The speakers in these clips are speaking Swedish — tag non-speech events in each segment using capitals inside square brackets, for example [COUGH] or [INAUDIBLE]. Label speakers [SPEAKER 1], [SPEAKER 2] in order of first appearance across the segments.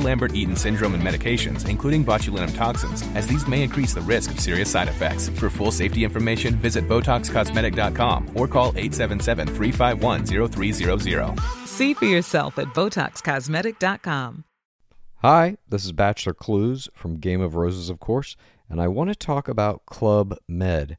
[SPEAKER 1] Lambert-Eaton syndrome and medications, including botulinum toxins, as these may increase the risk of serious side effects. For full safety information, visit BotoxCosmetic.com or call 877-351-0300.
[SPEAKER 2] See for yourself at BotoxCosmetic.com.
[SPEAKER 3] Hi, this is Bachelor Clues from Game of Roses, of course, and I want to talk about Club Med.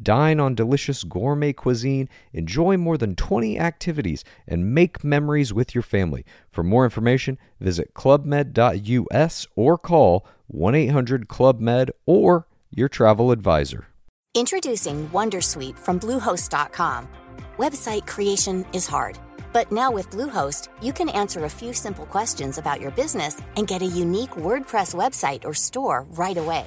[SPEAKER 3] Dine on delicious gourmet cuisine, enjoy more than 20 activities, and make memories with your family. For more information, visit clubmed.us or call 1 800 Club Med or your travel advisor.
[SPEAKER 4] Introducing Wondersuite from Bluehost.com. Website creation is hard, but now with Bluehost, you can answer a few simple questions about your business and get a unique WordPress website or store right away.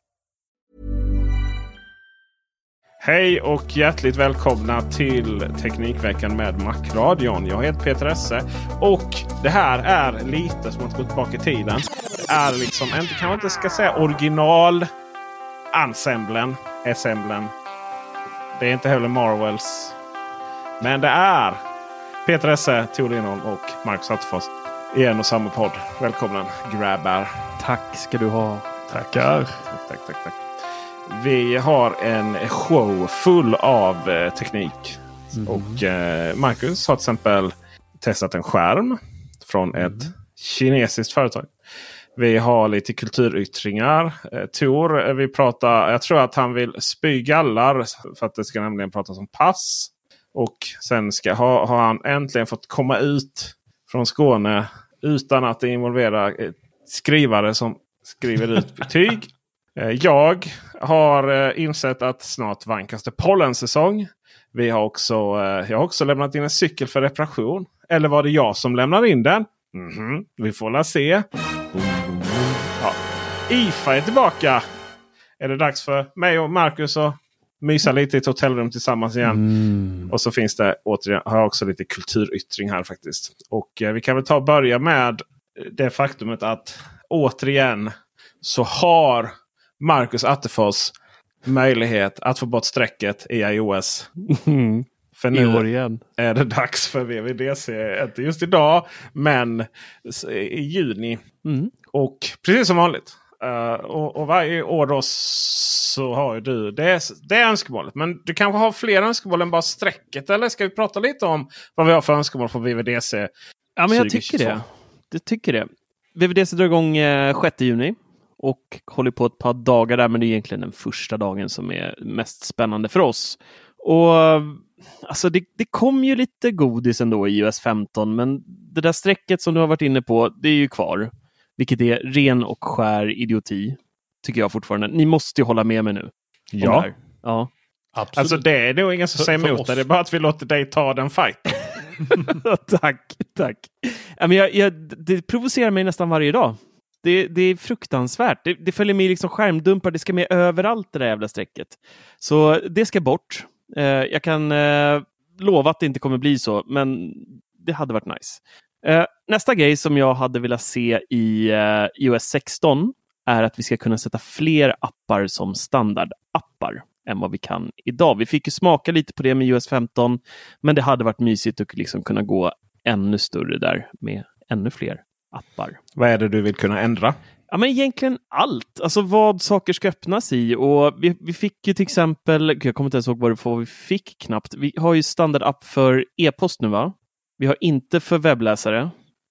[SPEAKER 5] Hej och hjärtligt välkomna till Teknikveckan med Macradion. Jag heter Peter Esse och det här är lite som att gå tillbaka i tiden. Det är liksom, inte, kanske inte ska säga original ensemblen, ensemblen. Det är inte heller Marvels. Men det är Peter Esse, Tor Lindholm och Marcus Attefors i en och samma podd. Välkomna grabbar!
[SPEAKER 6] Tack ska du ha.
[SPEAKER 5] Tackar! Tack, tack, tack, tack. Vi har en show full av eh, teknik.
[SPEAKER 6] Mm.
[SPEAKER 5] Och eh, Marcus har till exempel testat en skärm från
[SPEAKER 6] Mm.
[SPEAKER 5] ett kinesiskt företag. Vi har lite kulturyttringar. Eh, Tor, eh, vi pratar, jag tror att han vill spy gallar för att det ska nämligen pratas om pass. Och sen ska, ha, har han äntligen fått komma ut från Skåne utan att det involverar eh, skrivare som skriver ut betyg. [LAUGHS] Eh, Jag har eh, insett att snart vankas det pollensäsong. Vi har också, eh, jag har också lämnat in en cykel för reparation. Eller var det jag som lämnar in den? Mhm, Vi får la se. Ja. IFA är tillbaka. Är det dags för mig och Marcus att mysa lite i ett hotellrum tillsammans igen.
[SPEAKER 6] Mm.
[SPEAKER 5] Och så finns det återigen har jag också lite kulturyttring här faktiskt. Och eh, vi kan väl ta och börja med det faktumet att återigen så har Marcus Attefors möjlighet att få bort strecket i iOS.
[SPEAKER 6] Mm.
[SPEAKER 5] För
[SPEAKER 6] I år
[SPEAKER 5] nu
[SPEAKER 6] igen.
[SPEAKER 5] är det dags för VVDC. Inte just idag men i juni.
[SPEAKER 6] Mm.
[SPEAKER 5] Och precis som vanligt. eh, och, och varje år då så har ju du det, det är önskemålet. Men du kanske har fler önskemål än bara strecket. Eller ska vi prata lite om vad vi har för önskemål på VVDC?
[SPEAKER 6] Ja, men jag
[SPEAKER 5] 2022.
[SPEAKER 6] tycker det. Jag tycker det. VVDC drar igång eh, 6 juni och håller på ett par dagar där, men det är egentligen den första dagen som är mest spännande för oss. Och alltså det, det kom ju lite godis ändå i iOS 15, men det där strecket som du har varit inne på, det är ju kvar. Vilket är ren och skär idioti, tycker jag fortfarande. Ni måste ju hålla med mig nu.
[SPEAKER 5] Ja.
[SPEAKER 6] Ja.
[SPEAKER 7] Absolut.
[SPEAKER 5] alltså det är nog ingen som säger emot
[SPEAKER 7] oss.
[SPEAKER 5] det. Det är bara att vi låter dig ta den fighten. [LAUGHS]
[SPEAKER 6] tack, tack. Men jag, jag, det provocerar mig nästan varje dag. Det, det är fruktansvärt. Det, det följer med liksom skärmdumpar, det ska med överallt det där jävla strecket. Så det ska bort. Eh, jag kan eh, lova att det inte kommer bli så, men det hade varit nice. Eh, nästa grej som jag hade velat se i eh, iOS 16 är att vi ska kunna sätta fler appar som standardappar. än vad vi kan idag. Vi fick ju smaka lite på det med US 15, men det hade varit mysigt att liksom kunna gå ännu större där med ännu fler appar.
[SPEAKER 5] Vad är det du vill kunna ändra?
[SPEAKER 6] Ja, men egentligen allt. Alltså vad saker ska öppnas i. Och vi, vi fick ju till exempel, jag kommer inte ens ihåg vad det vi fick knappt. Vi har ju standardapp för e-post nu va? Vi har inte för webbläsare.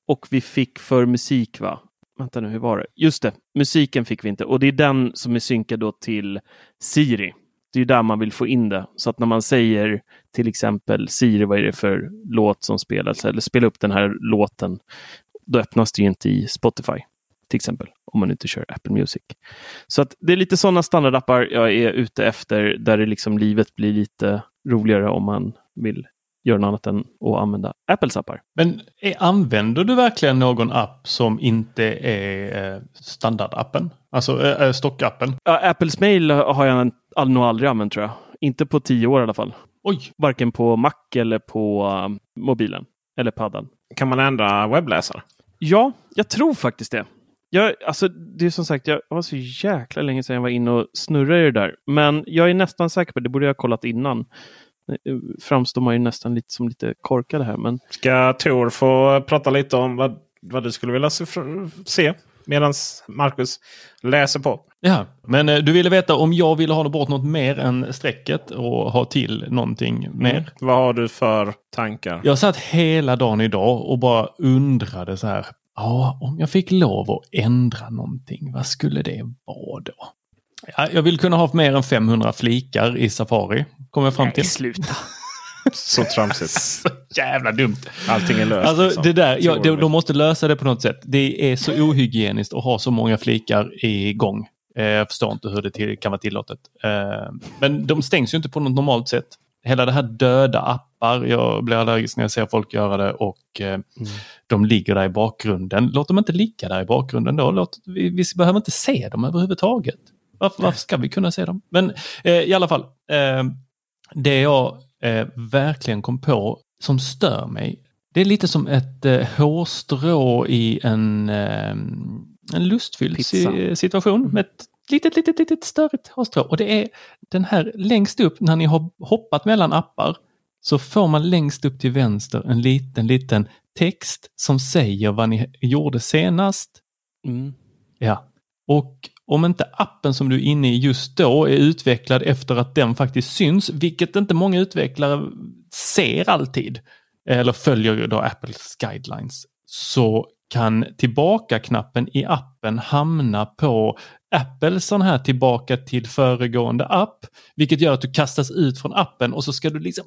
[SPEAKER 6] Och vi fick för musik va? Vänta nu, hur var det? Just det, musiken fick vi inte. Och det är den som är synkad då till Siri. Det är där man vill få in det. Så att när man säger till exempel Siri, vad är det för låt som spelas? Eller spela upp den här låten. Då öppnas det ju inte i Spotify till exempel, om man inte kör Apple Music. Så att det är lite sådana standardappar jag är ute efter, där det liksom livet blir lite roligare om man vill göra något annat än att använda Apples appar.
[SPEAKER 7] Men är, använder du verkligen någon app som inte är eh, standardappen? Alltså eh, stockappen?
[SPEAKER 6] Ja, Apples mail har jag nog aldrig använt tror jag. Inte på tio år i alla fall.
[SPEAKER 7] Oj!
[SPEAKER 6] Varken på Mac eller på um, mobilen. Eller paddan.
[SPEAKER 5] Kan man ändra webbläsare?
[SPEAKER 6] Ja, jag tror faktiskt det. Jag, alltså, det är som sagt, jag var så jäkla länge sedan jag var inne och snurrade i det där. Men jag är nästan säker på, det borde jag ha kollat innan. Eh, framstår man ju nästan lite som lite korkad här. Men...
[SPEAKER 5] Ska Tor få prata lite om vad, vad du skulle vilja se medan Marcus läser på?
[SPEAKER 7] Ja, men eh, du ville veta om jag ville ha bort något mer än strecket och ha till någonting mer. Mm.
[SPEAKER 5] Vad har du för tankar?
[SPEAKER 7] Jag satt hela dagen idag och bara undrade så här. Ja, om jag fick lov att ändra någonting, vad skulle det vara då? Ja, jag vill kunna ha mer än 500 flikar i Safari. Kommer jag fram till. Nej,
[SPEAKER 6] sluta.
[SPEAKER 5] Så tramsigt. [LAUGHS]
[SPEAKER 7] Så jävla dumt.
[SPEAKER 5] Allting är löst.
[SPEAKER 7] Alltså, liksom. det där, ja, de, de måste lösa det på något sätt. Det är så ohygieniskt att ha så många flikar igång. Eh, jag förstår inte hur det till, kan vara tillåtet. Eh, men de stängs ju inte på något normalt sätt. Hela det här döda appar, jag blir allergisk när jag ser folk göra det och eh, mm. de ligger där i bakgrunden. Låt dem inte ligga där i bakgrunden då. Låt, vi, vi behöver inte se dem överhuvudtaget. Varför, varför ska vi kunna se dem? Men eh, i alla fall, eh, det jag eh, verkligen kom på som stör mig, det är lite som ett eh, hårstrå i en, eh, en lustfylld si situation med ett litet, litet, litet störigt hårstrå. Och det är den här längst upp när ni har hoppat mellan appar så får man längst upp till vänster en liten, liten text som säger vad ni gjorde senast. Mm. Ja, och om inte appen som du är inne i just då är utvecklad efter att den faktiskt syns, vilket inte många utvecklare ser alltid, eller följer då Apples guidelines, så kan tillbaka-knappen i appen hamna på Apples sån här tillbaka till föregående app, vilket gör att du kastas ut från appen och så ska du liksom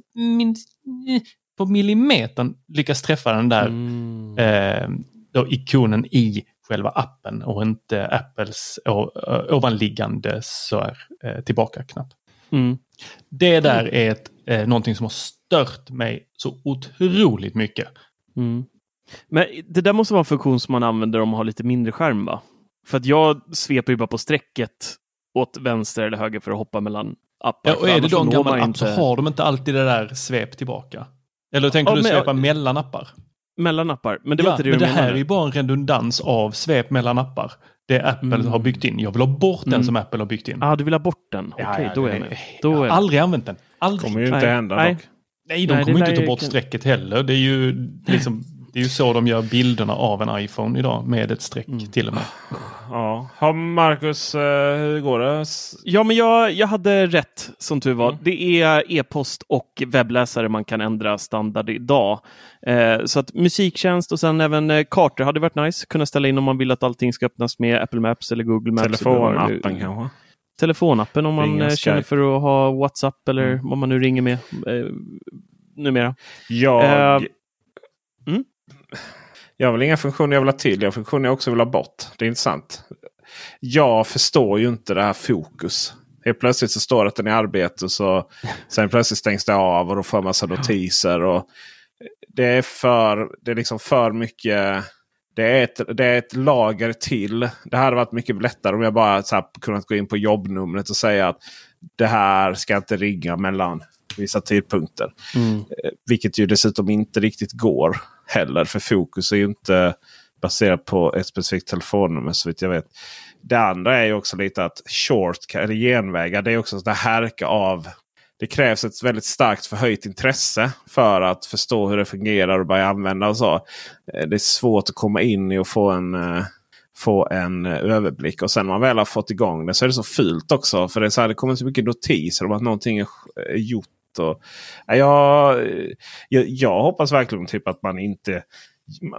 [SPEAKER 7] på millimetern lyckas träffa den där mm. eh, ikonen i själva appen och inte Apples ovanliggande så här, eh, tillbaka-knapp. Mm. Det där är ett, eh, någonting som har stört mig så otroligt mycket. Mm.
[SPEAKER 6] Men det där måste vara en funktion som man använder om man har lite mindre skärm va? För att jag sveper ju bara på strecket åt vänster eller höger för att hoppa mellan appar.
[SPEAKER 7] Ja, och är det då en gammal app inte... så har de inte alltid det där svep tillbaka. Eller tänker ja, du svepa jag... mellan appar?
[SPEAKER 6] Mellan appar. Men det
[SPEAKER 7] ja,
[SPEAKER 6] var inte det
[SPEAKER 7] men det här är ju bara en redundans av svep mellan appar. Det Apple mm. har byggt in. Jag vill ha bort mm. den som Apple har byggt in.
[SPEAKER 6] Ja, ah, du vill ha bort den? Okej, okay, ja, då är jag med.
[SPEAKER 7] Då jag har aldrig använt den. Aldrig.
[SPEAKER 5] kommer ju inte hända dock.
[SPEAKER 7] Nej, de Nej, kommer inte ta bort strecket heller. Det är ju liksom det är ju så de gör bilderna av en iPhone idag med ett streck mm. till och med.
[SPEAKER 5] Ja, har Marcus, eh, hur går det?
[SPEAKER 6] Ja, men jag, jag hade rätt som tur var. Mm. Det är e-post och webbläsare man kan ändra standard idag. Eh, så att musiktjänst och sen även eh, kartor hade varit nice. Kunna ställa in om man vill att allting ska öppnas med Apple Maps eller Google Maps.
[SPEAKER 5] Telefonappen kanske?
[SPEAKER 6] Telefonappen om man eh, känner för att ha WhatsApp eller mm. vad man nu ringer med eh, numera.
[SPEAKER 5] Jag... Eh, mm? Jag vill inga funktioner jag vill ha till. Jag har funktioner jag också vill ha bort. Det är intressant. Jag förstår ju inte det här fokus. Helt plötsligt så står det att den är i arbete. Så, sen plötsligt stängs det av och då får man massa notiser. Och det är för, det är liksom för mycket. Det är, ett, det är ett lager till. Det här hade varit mycket lättare om jag bara så här, kunnat gå in på jobbnumret och säga att det här ska inte ringa mellan vissa tidpunkter. Mm. Eh, vilket ju dessutom inte riktigt går heller. För fokus är ju inte baserat på ett specifikt telefonnummer så vitt jag vet. det andra är ju också lite att short, eller genvägar, det är också det härka av det krävs ett väldigt starkt förhöjt intresse för att förstå hur det fungerar och börja använda och så. Eh, det är svårt att komma in i och få en, eh, få en överblick. Och sen när man väl har fått igång det så är det så fult också. För det, är så här, det kommer så mycket notiser om att någonting är gjort. Och, jag, jag, jag hoppas verkligen typ att man inte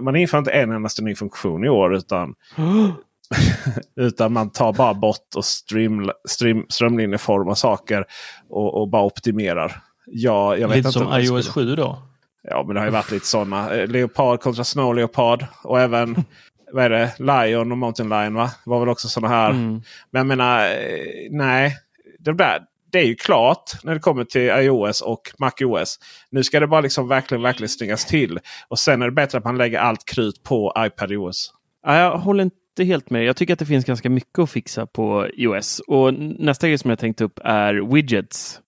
[SPEAKER 5] man inför inte en endaste ny funktion i år. utan [GASPS] Utan man tar bara bort och stream, stream, strömlinjeformar saker och, och bara optimerar. Ja, jag vet
[SPEAKER 7] lite
[SPEAKER 5] inte
[SPEAKER 7] som iOS 7 då?
[SPEAKER 5] Ja, men det har ju varit lite sådana. Eh, Leopard kontra Snow Leopard. Och även [LAUGHS] vad är det? Lion och Mountain Lion va? Det var väl också sådana här. Mm. Men jag menar, eh, nej. Det, där, det är ju klart när det kommer till iOS och MacOS. Nu ska det bara liksom verkligen, verkligen stängas till. Och sen är det bättre att man lägger allt krut på iPadOS.
[SPEAKER 6] Ja, jag håller inte inte helt med. Jag tycker att det finns ganska mycket att fixa på iOS. Och nästa grej som jag tänkt upp är widgets.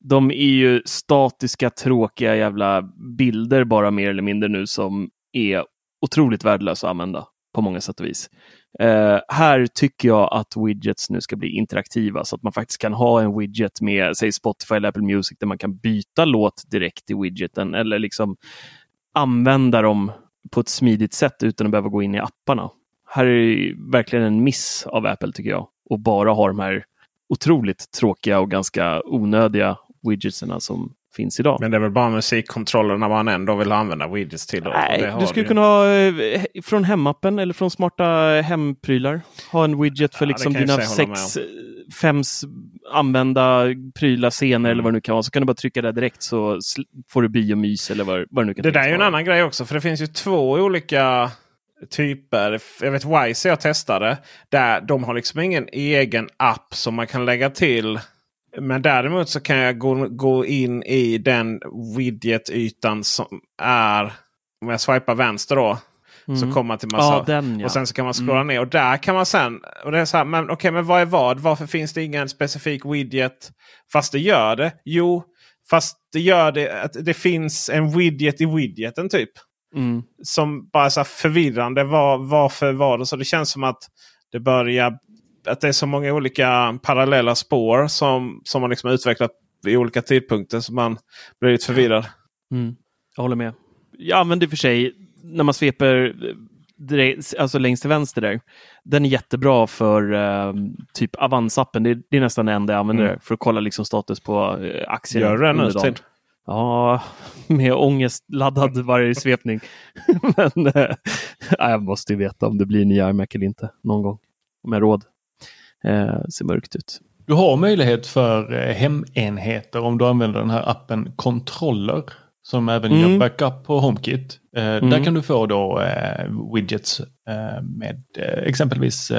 [SPEAKER 6] De är ju statiska, tråkiga jävla bilder bara mer eller mindre nu som är otroligt värdelösa att använda på många sätt och vis. Uh, här tycker jag att widgets nu ska bli interaktiva så att man faktiskt kan ha en widget med säg Spotify eller Apple Music där man kan byta låt direkt i widgeten eller liksom använda dem på ett smidigt sätt utan att behöva gå in i apparna här är verkligen en miss av Apple tycker jag. Och bara ha de här otroligt tråkiga och ganska onödiga widgetserna som finns idag.
[SPEAKER 5] Men det är väl bara musikkontrollerna man ändå vill använda widgets till? Då.
[SPEAKER 6] Nej, du skulle kunna ha eh, från hemappen eller från smarta hemprylar. Ha en widget för ja, liksom dina sex, fem använda prylar, scener mm. eller vad det nu kan vara. Så kan du bara trycka där direkt så får du biomys eller vad, vad det nu kan
[SPEAKER 5] Det där är ju en annan grej också för det finns ju två olika typer. Jag vet Wise jag testade. Där de har liksom ingen egen app som man kan lägga till. Men däremot så kan jag gå, gå in i den widget-ytan som är. Om jag swipar vänster då. Mm. Så kommer man till massa.
[SPEAKER 6] Ja, den, ja.
[SPEAKER 5] Och sen så kan man scrolla mm. ner. Och där kan man sen. Och det är så här, men okej, okay, men vad är vad? Varför finns det ingen specifik widget? Fast det gör det. Jo, fast det gör det. Att det finns en widget i widgeten typ. Mm. Som bara är så förvirrande. Var, varför var det så? Det känns som att det börjar att det är så många olika parallella spår som, som man liksom utvecklat vid olika tidpunkter. Så man blir lite förvirrad.
[SPEAKER 6] Mm. Jag håller med. Jag använder i och för sig när man sveper alltså längst till vänster där. Den är jättebra för uh, typ Avanzappen. Det, det, är nästan det enda jag använder mm. för att kolla liksom status på uh, aktierna.
[SPEAKER 5] Gör du det nu?
[SPEAKER 6] Ja, [LAUGHS] med ångest laddad varje svepning. [LAUGHS] Men äh, [LAUGHS] jag måste ju veta om det blir ny iMac eller inte någon gång. Om jag råd. Eh, ser mörkt ut.
[SPEAKER 7] Du har möjlighet för eh, hemenheter om du använder den här appen Kontroller. Som även mm. gör backup på HomeKit. Eh, mm. Där kan du få då eh, widgets eh, med eh, exempelvis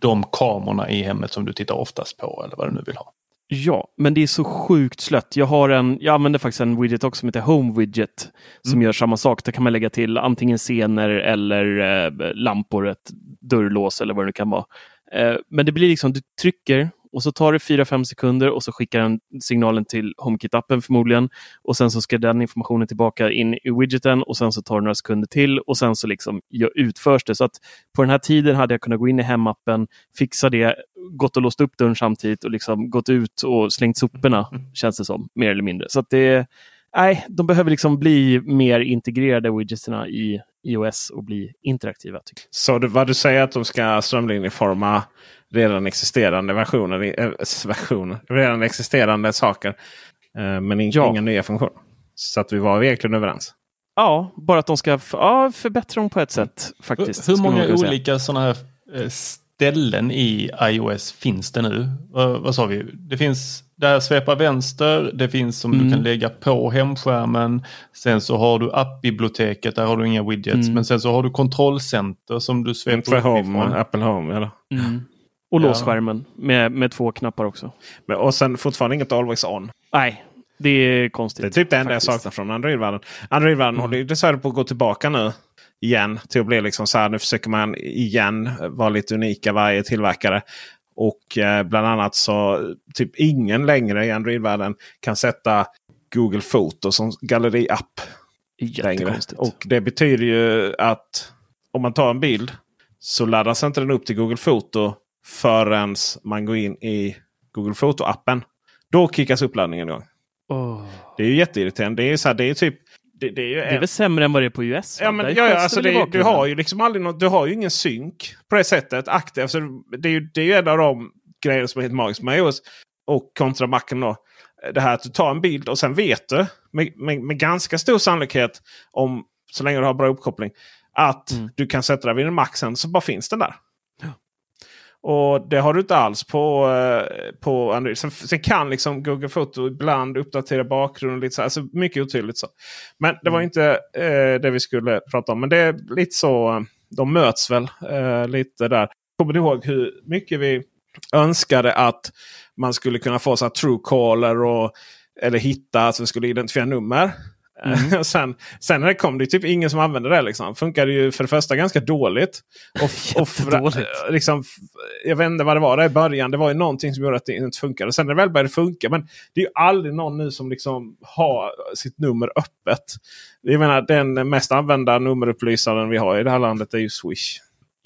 [SPEAKER 7] de kamerorna i hemmet som du tittar oftast på eller vad du nu vill ha.
[SPEAKER 6] Ja, men det är så sjukt slött. Jag, har en, jag använder faktiskt en widget också som heter Home Widget som mm. gör samma sak. Där kan man lägga till antingen scener eller eh, lampor, ett dörrlås eller vad det nu kan vara. Eh, men det blir liksom, du trycker och så tar det 4-5 sekunder och så skickar den signalen till HomeKit-appen förmodligen. Och sen så ska den informationen tillbaka in i widgeten och sen så tar det några sekunder till och sen så liksom utförs det. Så att på den här tiden hade jag kunnat gå in i hemappen, fixa det, gått och låst upp dörren samtidigt och liksom gått ut och slängt soporna, mm. känns det som, mer eller mindre. Så att det Nej, de behöver liksom bli mer integrerade widgetsarna, i iOS och bli interaktiva. Tycker.
[SPEAKER 5] Så det, vad du säger att de ska strömlinjeforma redan existerande versioner, äh, versioner redan existerande saker. Äh, men in, ja. inga nya funktioner. Så att vi var egentligen överens.
[SPEAKER 6] Ja, bara att de ska ja, förbättra dem på ett sätt. faktiskt.
[SPEAKER 7] Hur, hur många olika sådana här eh, ställen i iOS finns det nu? Uh, vad sa vi? Det finns där svepa vänster, det finns som mm. du kan lägga på hemskärmen. Sen så har du appbiblioteket, där har du inga widgets. Mm. Men sen så har du kontrollcenter som du sveper
[SPEAKER 5] För home, Apple Home eller?
[SPEAKER 6] Mm. Och ja. låsskärmen med, med två knappar också.
[SPEAKER 5] Men, och sen fortfarande inget Always On.
[SPEAKER 6] Nej, det är konstigt.
[SPEAKER 5] Det är typ det enda jag saknar från Android-världen. Android-världen mm. håller dessvärre på att gå tillbaka nu. Igen. Till att bli liksom så här. Nu försöker man igen vara lite unika varje tillverkare. Och eh, bland annat så typ ingen längre i Android-världen kan sätta Google Foto som galleriapp. Längre. Och det betyder ju att om man tar en bild så laddas inte den upp till Google Foto förrän man går in i Google Foto-appen. Då kickas uppladdningen igång.
[SPEAKER 6] Åh.
[SPEAKER 5] Det är ju jätteirriterande. Det är, så här, det är typ... Det, det är ju
[SPEAKER 6] Det är
[SPEAKER 5] en-
[SPEAKER 6] väl sämre än vad det är på US?
[SPEAKER 5] Ja, men, ja, ja, alltså det, du har ju liksom aldrig något, du har ju ingen synk på det sättet. Aktivt. Alltså, det, är ju, det är ju en av de grejer som är helt magiskt med iOS och kontra Macen då. Det här att du tar en bild och sen vet du med, med, med ganska stor sannolikhet om så länge du har bra uppkoppling att
[SPEAKER 6] Mm.
[SPEAKER 5] du kan sätta dig vid en Mac sen så bara finns den där. Och det har du inte alls på, eh, på Android. Sen, sen kan liksom Google Foto ibland uppdatera bakgrunden. Lite så, alltså mycket otydligt. så. Men det var
[SPEAKER 6] Mm.
[SPEAKER 5] inte eh, det vi skulle prata om. Men det är lite så. eh, De möts väl eh, lite där. Kommer du ihåg hur mycket vi önskade att man skulle kunna få så här Truecaller och eller hitta, så vi skulle identifiera nummer.
[SPEAKER 6] Mm.
[SPEAKER 5] Och [LAUGHS] sen, sen när det kom det typ ingen som använde det. Liksom. Funkade ju för det första ganska dåligt. Och, och för,
[SPEAKER 6] Jättedåligt.
[SPEAKER 5] liksom, jag vet inte vad det var där i början. Det var ju någonting som gjorde att det inte funkade. Sen när det väl började funka. Men det är ju aldrig någon nu som liksom har sitt nummer öppet. Jag menar den mest använda nummerupplysaren vi har i det här landet är ju Swish.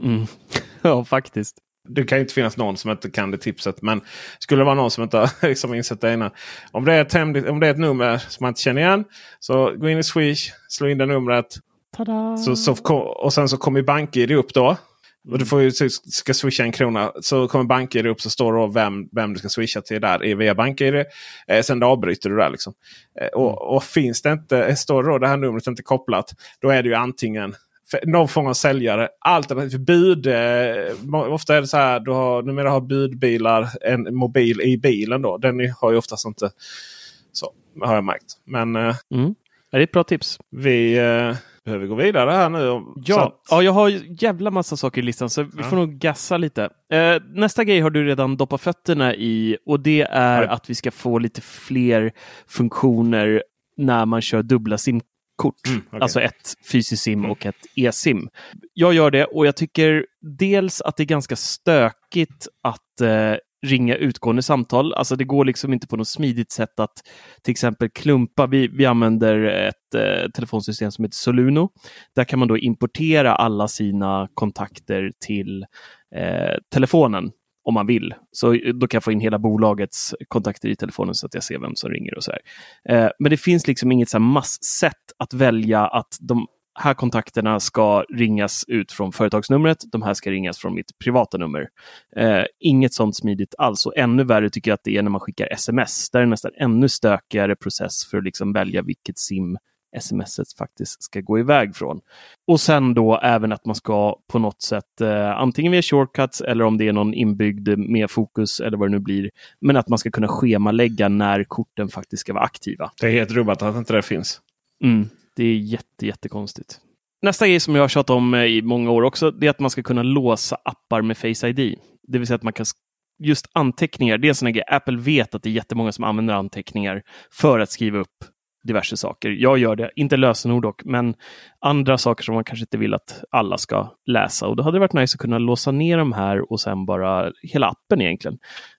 [SPEAKER 6] Mm. [LAUGHS] Ja, faktiskt.
[SPEAKER 5] Det kan ju inte finnas någon som inte kan det tipset. Men skulle det vara någon som inte har [LAUGHS] liksom insett det innan. Om det, är ett hemligt, om det är ett nummer som man inte känner igen. Så gå in i Swish, slå in det numret.
[SPEAKER 6] Tada!
[SPEAKER 5] Så, så, och sen så kommer BankID upp då. Och du får ju, ska swisha en krona. Så kommer BankID upp så står det vem, vem du ska swisha till där via BankID. Eh, sen avbryter du där. Liksom. Eh, och, och finns det inte, står det då det här numret inte kopplat. Då är det ju antingen någon form av säljare. Alternativt bud. Eh, ofta är det så här. Du har, numera har budbilar en mobil i bilen. då. Den har ju oftast inte så. Har jag märkt. Men eh,
[SPEAKER 6] Mm. Det är ett bra tips.
[SPEAKER 5] vi eh, behöver gå vidare här nu.
[SPEAKER 6] Ja,
[SPEAKER 5] att-
[SPEAKER 6] ja, jag har jävla massa saker i listan så vi
[SPEAKER 5] Ja.
[SPEAKER 6] får nog gassa lite. Eh, nästa grej har du redan doppat fötterna i och det är
[SPEAKER 5] Ja.
[SPEAKER 6] att vi ska få lite fler funktioner när man kör dubbla simkort.
[SPEAKER 5] Mm, okej.
[SPEAKER 6] Alltså ett fysiskt sim och ett e-sim. Jag gör det och jag tycker dels att det är ganska stökigt att eh, ringa utgående samtal. Alltså det går liksom inte på något smidigt sätt att till exempel klumpa. Vi, vi använder ett eh, telefonsystem som heter Soluno. Där kan man då importera alla sina kontakter till eh, telefonen om man vill. Så då kan jag få in hela bolagets kontakter i telefonen så att jag ser vem som ringer och så här. Eh, men det finns liksom inget så här att välja att de här kontakterna ska ringas ut från företagsnumret. De här ska ringas från mitt privata nummer. Eh, inget sånt smidigt alls. Och ännu värre tycker jag att det är när man skickar sms. Där är det nästan ännu stökigare process för att liksom välja vilket sim smset faktiskt ska gå iväg från. Och sen då även att man ska på något sätt, eh, antingen via shortcuts eller om det är någon inbyggd med fokus eller vad det nu blir, men att man ska kunna schemalägga när korten faktiskt ska vara aktiva.
[SPEAKER 5] Det är helt rubbat att inte det finns.
[SPEAKER 6] Mm, det är jätte, jättekonstigt. Nästa grej som jag har tjatat om eh, i många år också, det är att man ska kunna låsa appar med Face ID. Det vill säga att man kan Just anteckningar, det är en sån grej. Apple vet att det är jättemånga som använder anteckningar för att skriva upp diverse saker. Jag gör det, inte lösenord dock, men andra saker som man kanske inte vill att alla ska läsa. Och då hade det varit nice att kunna låsa ner de här och sen bara hela appen egentligen.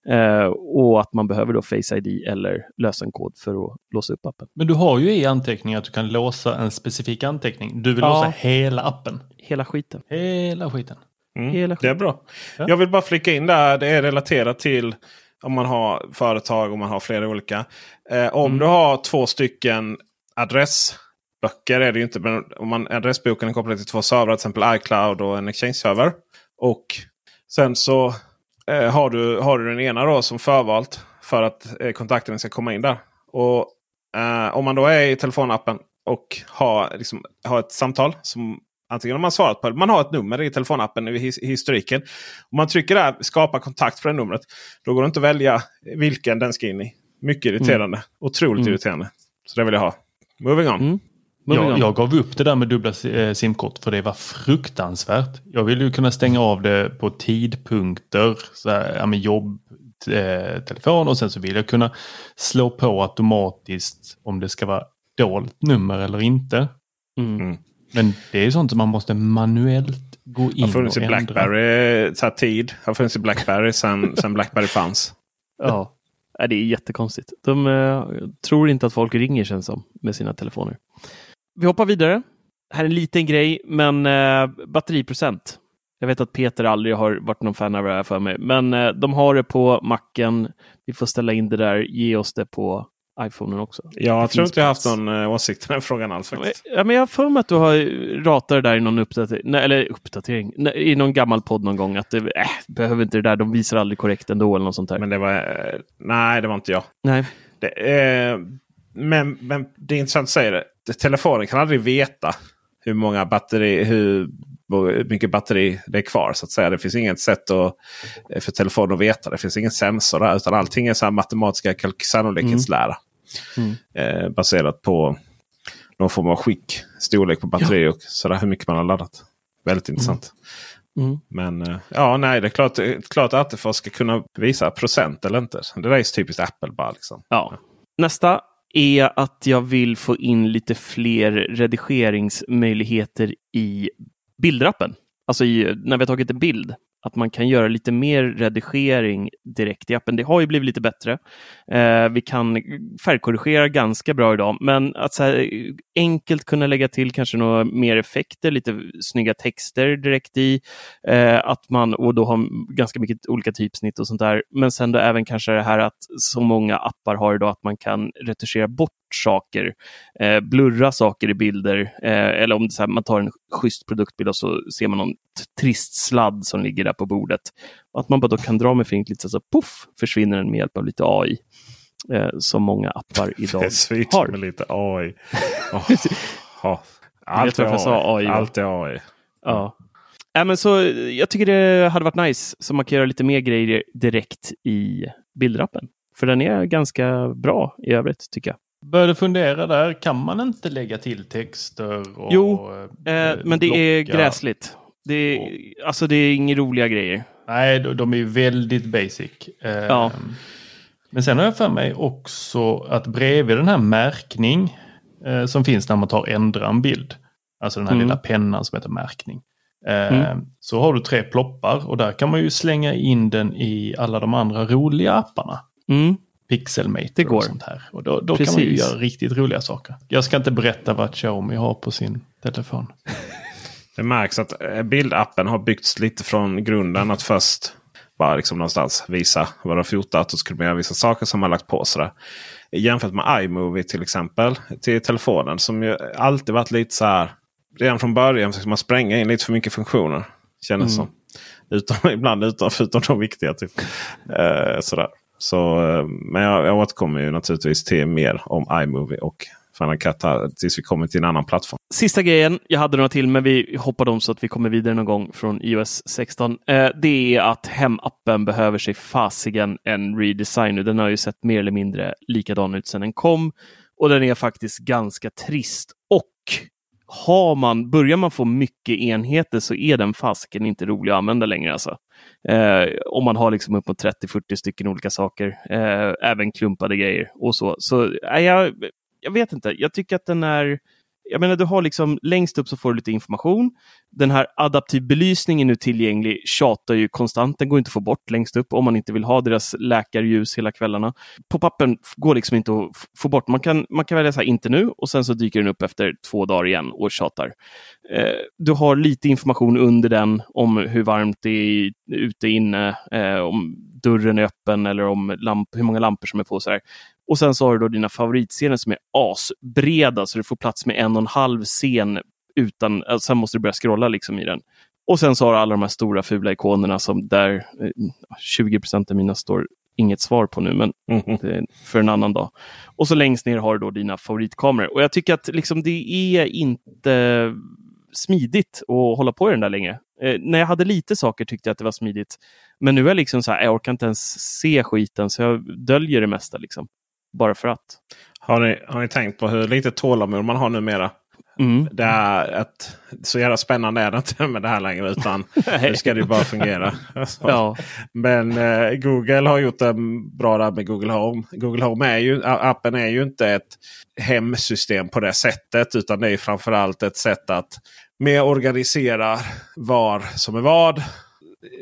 [SPEAKER 6] Eh, och att man behöver då Face ID eller lösenkod för att låsa upp appen.
[SPEAKER 7] Men du har ju i anteckningar att du kan låsa en specifik anteckning. Du vill
[SPEAKER 6] Ja.
[SPEAKER 7] låsa hela appen.
[SPEAKER 6] Hela skiten.
[SPEAKER 7] Hela skiten.
[SPEAKER 5] Mm,
[SPEAKER 6] Hela
[SPEAKER 5] det är bra.
[SPEAKER 7] Ja.
[SPEAKER 5] Jag vill bara flika in där. Det är relaterat till om man har företag och man har flera olika. Eh, om
[SPEAKER 6] Mm.
[SPEAKER 5] du har två stycken adressböcker är det ju inte. Men om man, adressboken är kopplad till två servrar, till exempel iCloud och en Exchange-server. Och sen så eh, har, du, har du den ena då som förvalt för att eh, kontakterna ska komma in där. Och eh, Om man då är i telefonappen och har, liksom, har ett samtal som Antingen har man svarat på det. Man har ett nummer i telefonappen i his- historiken. Om man trycker där skapa kontakt för det numret. Då går det inte att välja vilken den ska in i. Mycket irriterande. Otroligt
[SPEAKER 6] Mm.
[SPEAKER 5] irriterande. Så det vill jag ha. Moving on.
[SPEAKER 6] Mm. Moving
[SPEAKER 7] Jag,
[SPEAKER 6] on.
[SPEAKER 7] jag gav upp det där med dubbla eh, simkort för det var fruktansvärt. Jag vill ju kunna stänga av det på tidpunkter, så här, ja, med jobb, eh, telefon och sen så vill jag kunna slå på automatiskt om det ska vara dolt nummer eller inte.
[SPEAKER 6] Mm.
[SPEAKER 7] Men det är sånt som man måste manuellt gå in
[SPEAKER 5] har funnits
[SPEAKER 7] och
[SPEAKER 5] i
[SPEAKER 7] ändra.
[SPEAKER 5] Blackberry så tid. Har funnits i Blackberry sen, sen Blackberry fanns.
[SPEAKER 6] Ja. ja, det är jättekonstigt. De eh, tror inte att folk ringer känns som med sina telefoner. Vi hoppar vidare. Här är en liten grej, men eh, batteriprocent. Jag vet att Peter aldrig har varit någon fan av det här för mig, men eh, de har det på macken. Vi får ställa in det där. Ge oss det på iPhonen också.
[SPEAKER 5] Jag
[SPEAKER 6] Det
[SPEAKER 5] tror inte jag har haft
[SPEAKER 6] plats.
[SPEAKER 5] någon eh, åsikt i den frågan alls. Faktiskt.
[SPEAKER 6] Ja, men jag har för mig att du har ratat det där i någon uppdatering, nej, eller uppdatering, nej, i någon gammal podd någon gång. Att det äh, behöver inte det där, de visar aldrig korrekt ändå eller något sånt där.
[SPEAKER 5] Men det var... eh, Nej, det var inte jag.
[SPEAKER 6] nej.
[SPEAKER 5] Det, eh, men, men det är intressant att säga det. Telefonen kan aldrig veta hur många batteri, hur mycket batteri det är kvar. så att säga. Det finns inget sätt att, eh, för telefonen att veta. Det finns ingen sensor där. Utan allting är så här matematiska sannolikhetslära.
[SPEAKER 6] Mm.
[SPEAKER 5] Eh, baserat på någon form av skick. Storlek på batteri och sådär, hur mycket man har laddat. Väldigt intressant.
[SPEAKER 6] Mm.
[SPEAKER 5] Men eh, ja, nej, det är klart, är klart att Attefors ska kunna visa procent eller inte. Det där är typiskt Apple bara. Liksom.
[SPEAKER 6] Ja. Nästa är att jag vill få in lite fler redigeringsmöjligheter i bildrappen. Alltså i, när vi har tagit en bild. Att man kan göra lite mer redigering direkt i appen. Det har ju blivit lite bättre. Eh, vi kan färgkorrigera ganska bra idag, men att så här, enkelt kunna lägga till kanske några mer effekter, lite snygga texter direkt i. Eh, att man, och då har ganska mycket olika typsnitt och sånt där. Men sen då även kanske det här att så många appar har idag att man kan retuschera bort saker, eh, blurra saker i bilder. Eh, eller om här, man tar en schysst produktbild och så ser man någon trist sladd som ligger där på bordet. Att man bara då kan dra med fingret lite så puff försvinner den med hjälp av lite AI. Eh, som många appar [LAUGHS] idag har.
[SPEAKER 5] med lite AI. Oh, oh. Allt är
[SPEAKER 6] sa AI?
[SPEAKER 5] Allt är AI.
[SPEAKER 6] Ja. Ja, men så, jag tycker det hade varit nice så man kan göra lite mer grejer direkt i bildrappen. För den är ganska bra i övrigt tycker jag.
[SPEAKER 7] Började fundera där, kan man inte lägga till texter? Och,
[SPEAKER 6] Jo, Eh, men det är gräsligt. Det är, alltså det är inga roliga grejer.
[SPEAKER 7] Nej, de, de är ju väldigt basic. Eh,
[SPEAKER 6] Ja.
[SPEAKER 7] Men sen har jag för mig också att bredvid den här märkning eh, som finns när man tar ändra en bild. Alltså den här
[SPEAKER 6] Mm.
[SPEAKER 7] lilla pennan som heter märkning. Eh,
[SPEAKER 6] Mm.
[SPEAKER 7] Så har du tre ploppar och där kan man ju slänga in den i alla de andra roliga apparna.
[SPEAKER 6] Mm.
[SPEAKER 7] Pixelmator
[SPEAKER 6] Det går.
[SPEAKER 7] och sånt här. Och då, då kan man ju göra riktigt roliga saker. Jag ska inte berätta vad Xiaomi har på sin telefon. [LAUGHS]
[SPEAKER 5] Det märks att eh, bildappen har byggts lite från grunden. Att först bara liksom någonstans visa vad du har fotat. Och så skulle man göra vissa saker som man lagt på. Sådär. Jämfört med iMovie till exempel. Till telefonen. Som ju alltid varit lite så här. Redan från början försöker man spränga in lite för mycket funktioner. Känns som. Utom, [LAUGHS] ibland utan, förutom de viktiga. Typ. Eh, sådär. Så, eh, men jag, jag återkommer ju naturligtvis till mer om iMovie och Final Cut här, tills vi kommer till en annan plattform.
[SPEAKER 6] Sista grejen, jag hade några till men vi hoppar dem så att vi kommer vidare någon gång från iOS 16. Eh, det är att hemappen behöver sig fasigen en redesign nu. Den har ju sett mer eller mindre likadan ut sedan den kom och den är faktiskt ganska trist. Och har man, börjar man få mycket enheter så är den fasiken inte rolig att använda längre. Alltså. Eh, om man har liksom uppåt 30-40 stycken olika saker, eh, även klumpade grejer och så. Så eh, jag, jag vet inte, jag tycker att den är jag menar, du har liksom längst upp så får du lite information. Den här adaptiv belysningen är nu tillgänglig, tjatar ju konstant. Den går inte att få bort längst upp om man inte vill ha deras läkarljus hela kvällarna. Pop-upen går liksom inte att få bort. Man kan, man kan välja så här, inte nu och sen så dyker den upp efter två dagar igen och tjatar. Eh, du har lite information under den om hur varmt det är ute inne, eh, om dörren är öppen eller om lamp, hur många lampor som är på. Så här. Och sen så har du då dina favoritscener som är asbreda så du får plats med en och en halv scen utan, alltså, sen måste du börja scrolla liksom i den. Och sen så har du alla de här stora fula ikonerna som där eh, 20% av mina står inget svar på nu, men är för en annan dag. Och så längst ner har du då dina favoritkameror. Och jag tycker att liksom, det är inte smidigt att hålla på i den där längre. Eh, när jag hade lite saker tyckte jag att det var smidigt. Men nu är jag liksom så här, jag orkar inte ens se skiten så jag döljer det mesta. Liksom. Bara för att.
[SPEAKER 5] Har ni, har ni tänkt på hur lite tålamod man har numera?
[SPEAKER 6] Mm.
[SPEAKER 5] Det är ett, så jävla spännande är det inte med det här längre. Utan [LAUGHS] nu ska det bara fungera. [LAUGHS]
[SPEAKER 6] Ja.
[SPEAKER 5] Men eh, Google har gjort en bra där med Google Home. Google Home är ju, appen är ju inte ett hemsystem på det sättet. Utan det är framförallt ett sätt att mer organisera var som är vad.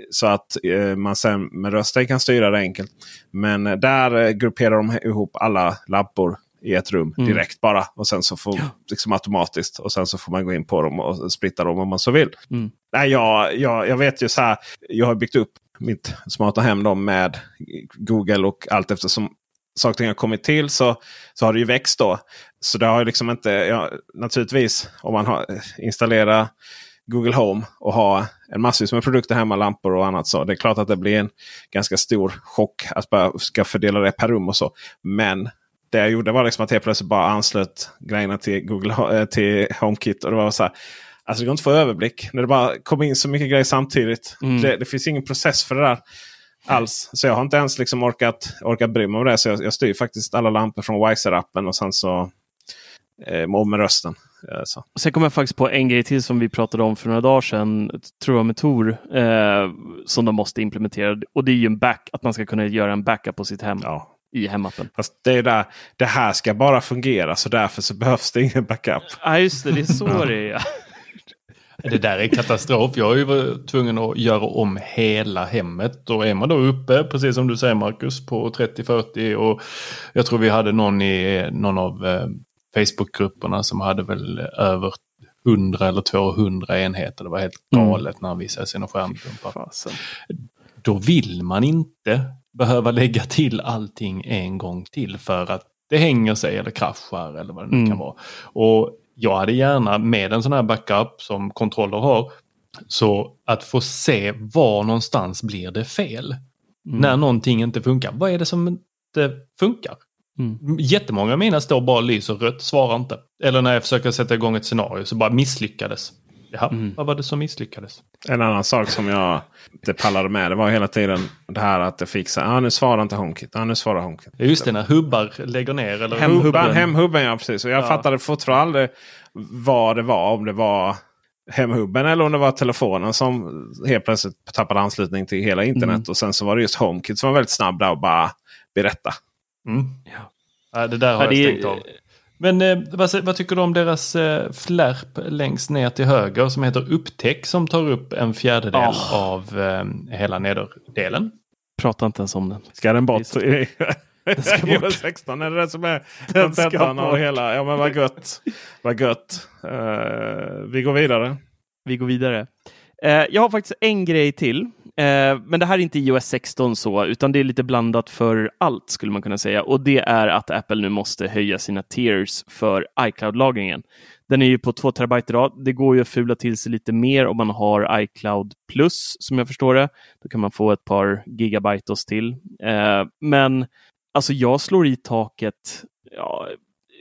[SPEAKER 5] Så att eh, man sen med rösten kan styra det enkelt. Men eh, där eh, grupperar de ihop alla lampor i ett rum
[SPEAKER 6] Mm.
[SPEAKER 5] direkt bara. Och sen så får liksom automatiskt. Och sen så får man gå in på dem och splitta dem om man så vill.
[SPEAKER 6] Mm.
[SPEAKER 5] Nej, jag, jag, jag vet ju så här. Jag har byggt upp mitt smarta hem med Google och allt eftersom saker och ting har kommit till så, så har det ju växt då. Så det har ju liksom inte, ja, naturligtvis om man har installerat Google Home och har en massvis med produkter hemma, lampor och annat. så Det är klart att det blir en ganska stor chock att bara ska fördela det per rum och så. Men det jag gjorde var liksom att jag plötsligt bara anslöt grejerna till, Google, eh, till HomeKit. Och det var så här, alltså det går inte att få överblick. När det bara kommer in så mycket grejer samtidigt.
[SPEAKER 6] Mm.
[SPEAKER 5] Det, det finns ingen process för det där alls. Så jag har inte ens liksom orkat, orkat bry mig om det. Så jag, jag styr faktiskt alla lampor från Wiser-appen och sen så eh, med rösten. Eh, Så.
[SPEAKER 6] Sen kom jag faktiskt på en grej till som vi pratade om för några dagar sedan, tror jag med Tor, eh, som de måste implementera. Och det är ju en back, att man ska kunna göra en backup på sitt hem
[SPEAKER 5] Ja.
[SPEAKER 6] i hemappen.
[SPEAKER 5] Fast det är där, det här ska bara fungera så därför så behövs det ingen backup.
[SPEAKER 6] Ja, just det, det är så det är. [LAUGHS]
[SPEAKER 7] Det där är katastrof. Jag är ju tvungen att göra om hela hemmet. Och är man då uppe, precis som du säger Marcus, på 30-40 och jag tror vi hade någon i någon av eh, Facebookgrupperna som hade väl över 100 eller 200 enheter. Det var helt
[SPEAKER 6] Mm.
[SPEAKER 7] galet när han visade sina skärmdumpar. Då vill man inte behöva lägga till allting en gång till för att det hänger sig eller kraschar eller vad det nu
[SPEAKER 6] Mm.
[SPEAKER 7] kan vara. Och jag hade gärna med en sån här backup som kontroller har så att få se var någonstans blir det fel.
[SPEAKER 6] Mm.
[SPEAKER 7] När någonting inte funkar. Vad är det som inte funkar?
[SPEAKER 6] Mm.
[SPEAKER 7] Jättemånga av mina står bara och lyser rött, svarar inte. Eller när jag försöker sätta igång ett scenario så bara misslyckades. Jaha,
[SPEAKER 6] Mm.
[SPEAKER 7] vad var det som misslyckades?
[SPEAKER 5] En annan sak som jag inte pallade med det var hela tiden det här att det fick så här, ah, nu svarar inte HomeKit. Ah, nu svarar HomeKit.
[SPEAKER 7] Just det, när hubbar lägger ner. Eller
[SPEAKER 6] Hemhubben.
[SPEAKER 5] Hemhubben, hemhubben ja precis. Och jag
[SPEAKER 6] Ja.
[SPEAKER 5] fattade fortfarande aldrig vad det var. Om det var hemhubben eller om det var telefonen som helt plötsligt tappade anslutning till hela internet.
[SPEAKER 6] Mm.
[SPEAKER 5] Och sen så var det just HomeKit som var väldigt snabb där och bara berätta.
[SPEAKER 7] Mm. Ja, det där har
[SPEAKER 6] Ja, det
[SPEAKER 7] jag
[SPEAKER 6] är-
[SPEAKER 7] stängt av. Men eh, vad, vad tycker du om deras eh, flärp längst ner till höger som heter upptäck som tar upp en fjärdedel
[SPEAKER 6] Ah.
[SPEAKER 7] av eh, hela nederdelen?
[SPEAKER 6] Prata inte ens om den.
[SPEAKER 5] Ska den bort? [LAUGHS]
[SPEAKER 6] ska
[SPEAKER 5] ska
[SPEAKER 6] bort.
[SPEAKER 5] bort. 16 är det det som är [LAUGHS]
[SPEAKER 6] Den ska
[SPEAKER 5] tentan och
[SPEAKER 6] bort.
[SPEAKER 5] hela. Ja men vad gött. vad gött. Eh, vi går vidare.
[SPEAKER 6] Vi går vidare. Eh, jag har faktiskt en grej till. Eh, men det här är inte iOS 16 så, utan det är lite blandat för allt skulle man kunna säga. Och det är att Apple nu måste höja sina tiers för iCloud-lagringen. Den är ju på 2 terabyte idag. Det går ju att fula till sig lite mer om man har iCloud Plus, som jag förstår det. Då kan man få ett par gigabyte oss till. Eh, men alltså jag slår i taket, ja,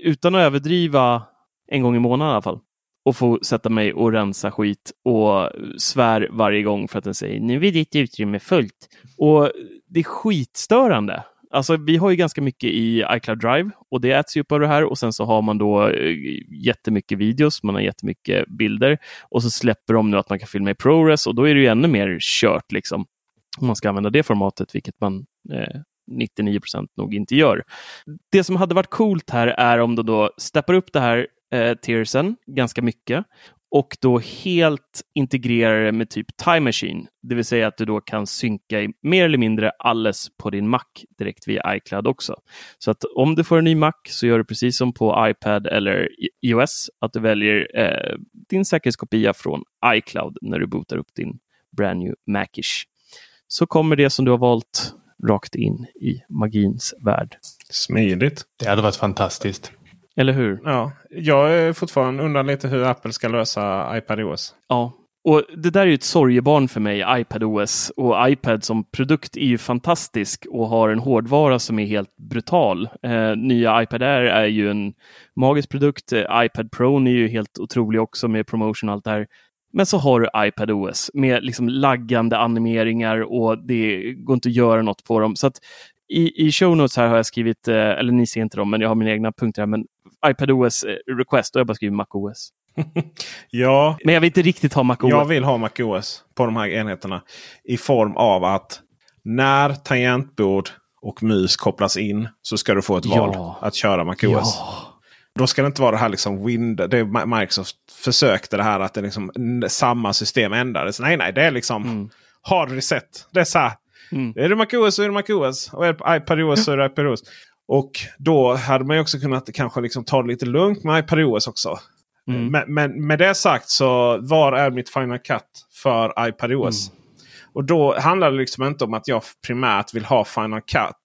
[SPEAKER 6] utan att överdriva, en gång i månaden i alla fall och få sätta mig och rensa skit och svär varje gång för att den säger nu är ditt utrymme fullt. Och det är skitstörande. Alltså, vi har ju ganska mycket i iCloud Drive och det äts ju upp av det här och sen så har man då eh, jättemycket videos, man har jättemycket bilder och så släpper de nu att man kan filma i ProRes och då är det ju ännu mer kört liksom. Om man ska använda det formatet, vilket man eh, 99% nog inte gör. Det som hade varit coolt här är om de då steppar upp det här eh, tiersen ganska mycket och då helt integrerar det med typ Time Machine, det vill säga att du då kan synka i mer eller mindre alles på din Mac direkt via iCloud också. Så att om du får en ny Mac så gör du precis som på iPad eller iOS, att du väljer eh, din säkerhetskopia från iCloud när du bootar upp din brand new Macish. Så kommer det som du har valt rakt in i magins värld.
[SPEAKER 5] Smidigt.
[SPEAKER 7] Det hade varit fantastiskt.
[SPEAKER 6] Eller hur?
[SPEAKER 5] Ja, jag är fortfarande undrar lite hur Apple ska lösa iPadOS.
[SPEAKER 6] Ja, och det där är ju ett sorgebarn för mig, iPadOS. Och iPad som produkt är ju fantastisk och har en hårdvara som är helt brutal. Eh, nya iPad Air är ju en magisk produkt. Eh, iPad Pro är ju helt otrolig också med promotion och allt det här. Men så har du iPadOS med liksom laggande animeringar och det går inte att göra något på dem. Så i, i show notes här har jag skrivit, eh, eller ni ser inte dem, men jag har mina egna punkter här, men iPadOS eh, request och jag bara skrivit MacOS. [LAUGHS]
[SPEAKER 5] Ja,
[SPEAKER 6] Men jag vill inte riktigt ha MacOS.
[SPEAKER 5] jag vill ha MacOS på de här enheterna. I form av att när tangentbord och mus kopplas in så ska du få ett val
[SPEAKER 6] Ja.
[SPEAKER 5] att köra MacOS.
[SPEAKER 6] Ja.
[SPEAKER 5] Då ska det inte vara det här liksom Windows. Det Microsoft försökte det här att det liksom samma system ändrades. Nej, nej, det är liksom
[SPEAKER 6] Mm.
[SPEAKER 5] hard reset. Det är så här.
[SPEAKER 6] Mm.
[SPEAKER 5] Är det MacOS så är det MacOS. Och är det iPadOS så är det iPadOS. Och då hade man ju också kunnat kanske liksom ta det lite lugnt med iPadOS också.
[SPEAKER 6] Mm.
[SPEAKER 5] Men, men med det sagt så var är mitt Final Cut för iPadOS?
[SPEAKER 6] Mm.
[SPEAKER 5] Och då handlar det liksom inte om att jag primärt vill ha Final Cut.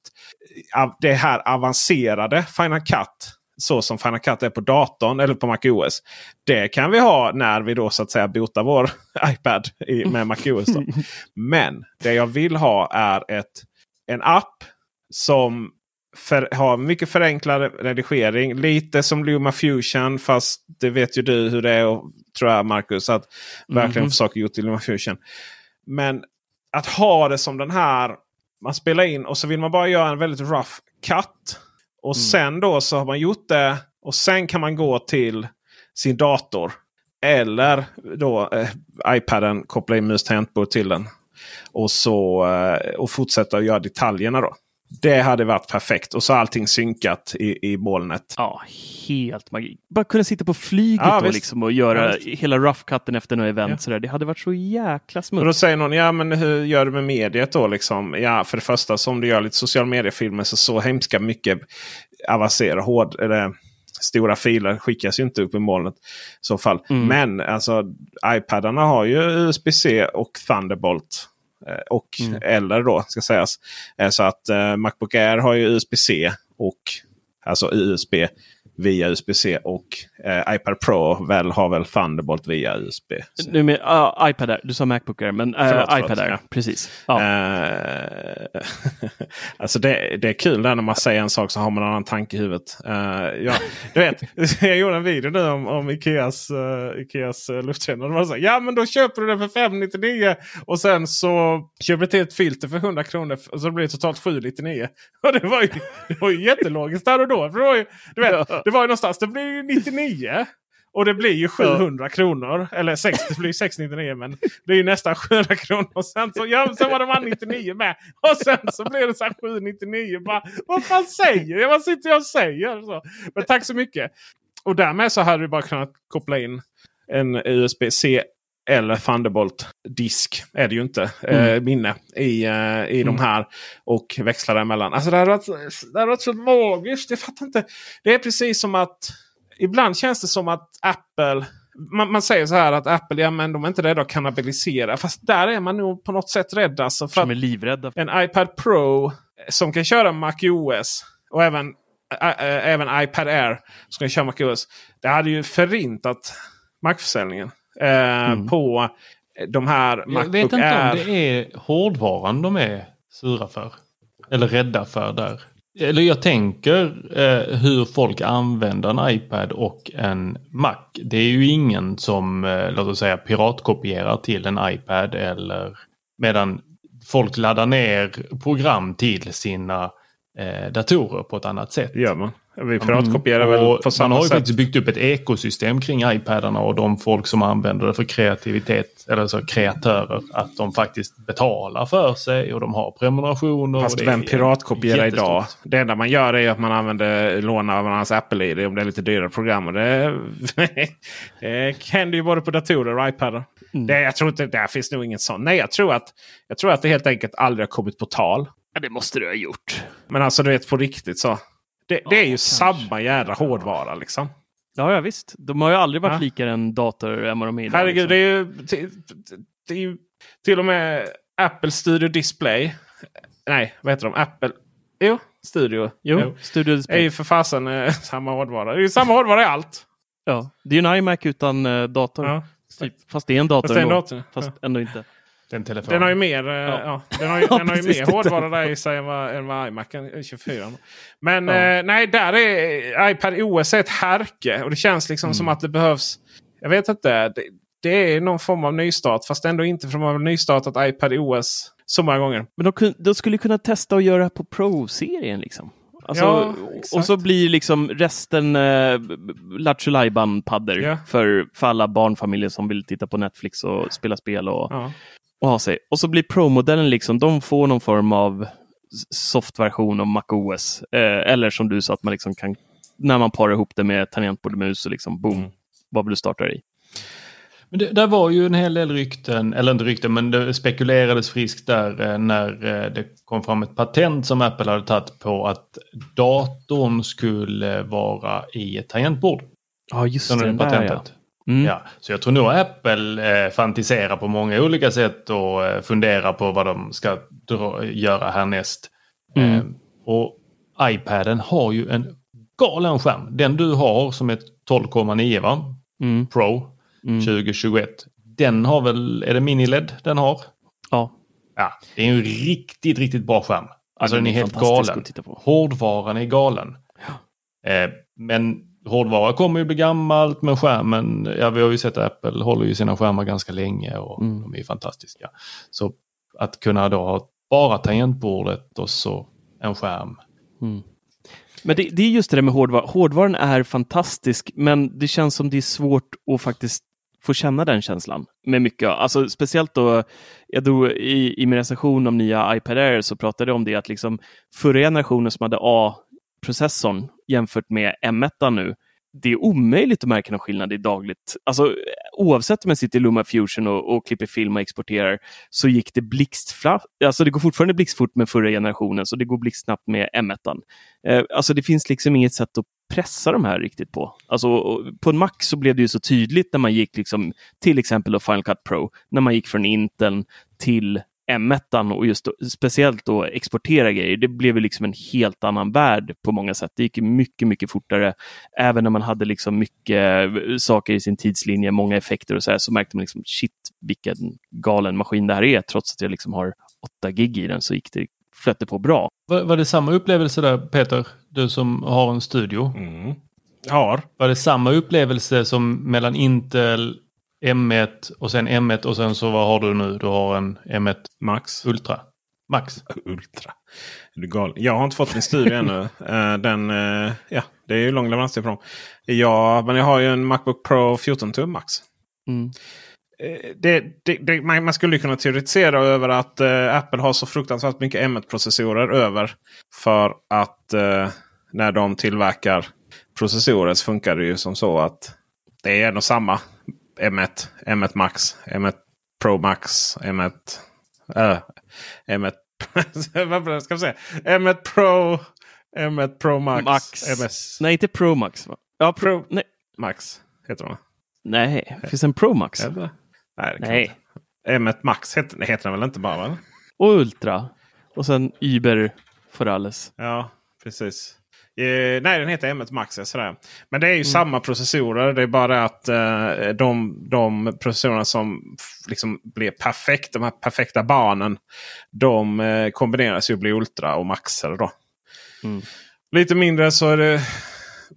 [SPEAKER 5] Det här avancerade Final Cut. Så som Final Cut är på datorn eller på MacOS. Det kan vi ha när vi då så att säga botar vår [LAUGHS] iPad i, med MacOS. Då. [LAUGHS] Men det jag vill ha är ett, en app som för, har mycket förenklad redigering. Lite som Luma Fusion fast det vet ju du hur det är och, tror jag Marcus. Att verkligen
[SPEAKER 6] Mhm.
[SPEAKER 5] försöka gjort i Luma Fusion. Men att ha det som den här. Man spelar in och så vill man bara göra en väldigt rough cut. Och sen då så har man gjort det. Och sen kan man gå till sin dator. Eller då eh, iPaden koppla in mus tangentbord till den. Och, så, eh, och fortsätta att göra detaljerna då. Det hade varit perfekt. Och så allting synkat i, i molnet.
[SPEAKER 6] Ja, helt magi. Bara kunna sitta på flyget
[SPEAKER 5] Ja, visst.
[SPEAKER 6] liksom, och göra
[SPEAKER 5] Ja,
[SPEAKER 6] hela rough cutten efter något event.
[SPEAKER 5] Ja.
[SPEAKER 6] Sådär. Det hade varit så jäkla
[SPEAKER 5] Och
[SPEAKER 6] smutt.
[SPEAKER 5] då säger någon, ja men hur gör du med mediet då? Liksom? Ja, för det första som du gör lite social media-filmer så så hemska mycket avancerade hård, eller, stora filer skickas ju inte upp i molnet. I så fall.
[SPEAKER 6] Mm.
[SPEAKER 5] Men alltså iPadarna har ju USB-C och Thunderbolt. Eh, Och
[SPEAKER 6] Mm.
[SPEAKER 5] eller då ska sägas. Eh, Så att eh, Macbook Air har ju USB-C och alltså USB via USB-C. Och eh, iPad Pro väl har väl Thunderbolt via USB.
[SPEAKER 6] Nu med uh, iPad Air. Du sa Macbook Air, men uh,
[SPEAKER 5] Förlåt, förlåt,
[SPEAKER 6] iPad Air.
[SPEAKER 5] ja.
[SPEAKER 6] Precis. Ja.
[SPEAKER 5] Eh, [LAUGHS] alltså det, det är kul där när man säger en sak så har man en annan tanke i huvudet. Eh, ja, [LAUGHS] du vet, [LAUGHS] jag gjorde en video nu om, om Ikeas, uh, Ikeas uh, luftkännare. Ja men då köper du den för 599 och sen så köper du till ett filter för 100 kronor. Och så blir det totalt 799. Och det var ju, det var ju jättelogiskt där och då. För det, var ju, du vet, det var ju någonstans, det blir ju 99. Och det blir ju 700 kronor. Eller 60, det blir ju 699 men det är ju nästan 700 kronor. Och sen, så, ja, sen var de här 99 med. Och sen så blev det så här 799. Bara, vad fan säger jag? Vad sitter jag och säger? Så. Men tack så mycket. Och därmed så hade vi bara kunnat koppla in en USB-C eller Thunderbolt-disk. Är det ju inte. Eh, minne i, eh, i de här. Och växla däremellan. Alltså det hade varit, det hade varit så magiskt. Jag fattar inte. Det är precis som att ibland känns det som att Apple man, man säger så här att Apple ja, men de är inte rädda att kannibalisera. Fast där är man nog på något sätt rädd. Alltså, för
[SPEAKER 6] Som är livrädda.
[SPEAKER 5] en iPad Pro som kan köra MacOS och även, ä, ä, även iPad Air som kan köra MacOS. Det hade ju förintat Mac-försäljningen eh,
[SPEAKER 6] Mm.
[SPEAKER 5] på de här
[SPEAKER 7] Jag
[SPEAKER 5] Macbook
[SPEAKER 7] vet inte
[SPEAKER 5] Air.
[SPEAKER 7] om det är hårdvaran de är sura för. Eller rädda för där. Eller jag tänker eh, hur folk använder en iPad och en Mac. Det är ju ingen som, eh, låt oss säga, piratkopierar till en iPad eller medan folk laddar ner program till sina eh, datorer på ett annat sätt.
[SPEAKER 5] Det gör man. Vi piratkopierar väl
[SPEAKER 7] Och
[SPEAKER 5] på samma
[SPEAKER 7] man har ju
[SPEAKER 5] sätt.
[SPEAKER 7] faktiskt byggt upp ett ekosystem kring iPadarna och de folk som använder det för kreativitet, eller så kreatörer, att de faktiskt betalar för sig och de har prenumerationer.
[SPEAKER 5] Fast vem piratkopierar idag? Det enda man gör är att man använder låna av hans Apple-ID om det är lite dyrare program. Och det, [LAUGHS] det händer ju både på datorer och iPadar.
[SPEAKER 6] Mm.
[SPEAKER 5] Det, jag tror inte, där finns nog ingen sån. Nej, jag tror, att, jag tror att det helt enkelt aldrig har kommit på tal.
[SPEAKER 6] Ja, det måste du ha gjort.
[SPEAKER 5] Men alltså du vet på riktigt så. Det, det är ju samma jädra hårdvara liksom.
[SPEAKER 6] Ja, ja, visst. De har ju aldrig varit
[SPEAKER 5] Ja.
[SPEAKER 6] likare en dator än vad de är idag.
[SPEAKER 5] Herregud,
[SPEAKER 6] liksom.
[SPEAKER 5] det är ju till, det är ju till och med Apple Studio Display. Nej, vad heter de? Apple... Jo, Studio.
[SPEAKER 6] Jo, Studio
[SPEAKER 5] Det är
[SPEAKER 6] Display.
[SPEAKER 5] ju för fasen eh, [LAUGHS] samma hårdvara. Det är ju samma hårdvara i allt.
[SPEAKER 6] Ja. Det är ju en iMac utan eh, dator.
[SPEAKER 5] Ja.
[SPEAKER 6] Typ. Fast det är en dator
[SPEAKER 5] Fast
[SPEAKER 6] ändå.
[SPEAKER 5] dator.
[SPEAKER 6] Fast
[SPEAKER 5] Ja.
[SPEAKER 6] ändå inte.
[SPEAKER 7] Den telefonen.
[SPEAKER 5] Den har ju mer, eh, ja. den har ju,
[SPEAKER 6] Ja,
[SPEAKER 5] den har ju [LAUGHS] mer
[SPEAKER 6] det-
[SPEAKER 5] hårdvara där i sig än vad, än vad iMacen 24. Men
[SPEAKER 6] Ja.
[SPEAKER 5] eh, nej, där är iPad OS är ett härke. Och det känns liksom
[SPEAKER 6] Mm.
[SPEAKER 5] som att det behövs. Jag vet inte. Det, det är någon form av nystart. Fast ändå inte för man har nystartat iPad OS så många gånger.
[SPEAKER 6] Men de, de skulle kunna testa att göra på Pro-serien liksom. Alltså,
[SPEAKER 5] Ja,
[SPEAKER 6] och så blir liksom resten eh, Lattjo paddor
[SPEAKER 5] Ja.
[SPEAKER 6] för, för alla barnfamiljer som vill titta på Netflix och spela spel och,
[SPEAKER 5] Ja.
[SPEAKER 6] Och ha sig. Och så blir Pro-modellen liksom, de får någon form av softversion av MacOS. Eh, eller som du sa, att man liksom kan, när man parar ihop det med tangentbord och mus, och liksom boom,
[SPEAKER 5] Mm.
[SPEAKER 6] vad vill du starta i?
[SPEAKER 7] Men det, där var ju en hel del rykten, eller inte rykten, men det spekulerades friskt där eh, när eh, det kom fram ett patent som Apple hade tagit på att datorn skulle vara i ett tangentbord.
[SPEAKER 6] Ja, just det. Där, ja. Mm.
[SPEAKER 7] Ja, så jag tror nog Apple eh, fantiserar på många olika sätt och eh, funderar på vad de ska dra, göra härnäst.
[SPEAKER 6] Mm.
[SPEAKER 7] Eh, och iPaden har ju en galen skärm. Den du har som är 12,9 va?
[SPEAKER 6] Mm.
[SPEAKER 7] Pro
[SPEAKER 6] Mm.
[SPEAKER 7] 2021. Den har väl, är det mini-LED den har?
[SPEAKER 6] Ja.
[SPEAKER 7] Ja, det är en riktigt, riktigt bra skärm. Alltså den är helt
[SPEAKER 6] fantastisk
[SPEAKER 7] galen.
[SPEAKER 6] att titta på.
[SPEAKER 7] Hårdvaran är galen. Eh, men hårdvara kommer ju bli gammalt men skärmen, ja vi har ju sett att Apple håller ju sina skärmar ganska länge och
[SPEAKER 6] Mm.
[SPEAKER 7] de är fantastiska. Så att kunna då ha bara tangentbordet och så en skärm.
[SPEAKER 6] Mm. Men det, det är just det där med hårdvaran. Hårdvaran är fantastisk, men det känns som det är svårt att faktiskt få känna den känslan med mycket. Alltså speciellt då, jag drog i, i min recension om nya iPad Air så pratade jag om det att liksom förra generationen som hade A-processorn jämfört med M1 nu, det är omöjligt att märka någon skillnad i dagligt. Alltså, oavsett om jag sitter i Luma Fusion och, och klipper film och exporterar så gick det blixtfra- Alltså det går fortfarande blixtfort med förra generationen, så det går blixtsnabbt med M1. Eh, alltså det finns liksom inget sätt att pressa de här riktigt på. Alltså, och på en Mac så blev det ju så tydligt när man gick liksom, till exempel då Final Cut Pro, när man gick från Intel till M1 och just då, speciellt då exportera grejer. Det blev ju liksom en helt annan värld på många sätt. Det gick mycket, mycket fortare. Även när man hade liksom mycket eh, saker i sin tidslinje, många effekter och så här, så märkte man liksom shit vilken galen maskin det här är. Trots att jag liksom har 8 gig i den så gick det flöt det på bra.
[SPEAKER 7] Var, var det samma upplevelse där Peter? Du som har en studio.
[SPEAKER 5] Mm. Har.
[SPEAKER 7] Var det samma upplevelse som mellan Intel, M1 och sen M1 och sen så vad har du nu? Du har en M1
[SPEAKER 5] Max.
[SPEAKER 7] Ultra. Max.
[SPEAKER 5] Ultra. Är du galen? Jag har inte fått min studio ännu. [LAUGHS] Eh, Den, eh, ja, det är ju lång leveranstid på dem. Ja, men jag har ju en Macbook Pro 14 tum max.
[SPEAKER 6] Mm.
[SPEAKER 5] Eh, Det, det, det, man, man skulle kunna teoretisera över att eh, Apple har så fruktansvärt mycket M1-processorer över. För att eh, när de tillverkar processorer så funkar det ju som så att det är ändå samma M1, M1 Max, M1 Pro Max, M1... Äh, M1... [LAUGHS] vad ska jag säga? M1 Pro, M1 Pro Max,
[SPEAKER 6] Max.
[SPEAKER 5] MS
[SPEAKER 6] Nej, inte Pro Max. Va? Ja, Pro. Nej,
[SPEAKER 5] Max heter de
[SPEAKER 6] nej. finns en Pro Max.
[SPEAKER 5] Eller? Nej, det
[SPEAKER 6] Nej.
[SPEAKER 5] inte. M1 Max heter, det heter den väl inte bara? Va?
[SPEAKER 6] Och Ultra. Och sen Uber för alles.
[SPEAKER 5] Ja, precis. Eh, nej, den heter M1 Max. Sådär. Men det är ju
[SPEAKER 6] Mm.
[SPEAKER 5] samma processorer. Det är bara att eh, de, de processorerna som liksom blir perfekt, de här perfekta barnen. De eh, kombineras ju och blir Ultra och Maxer då.
[SPEAKER 6] Mm.
[SPEAKER 5] Lite mindre så är det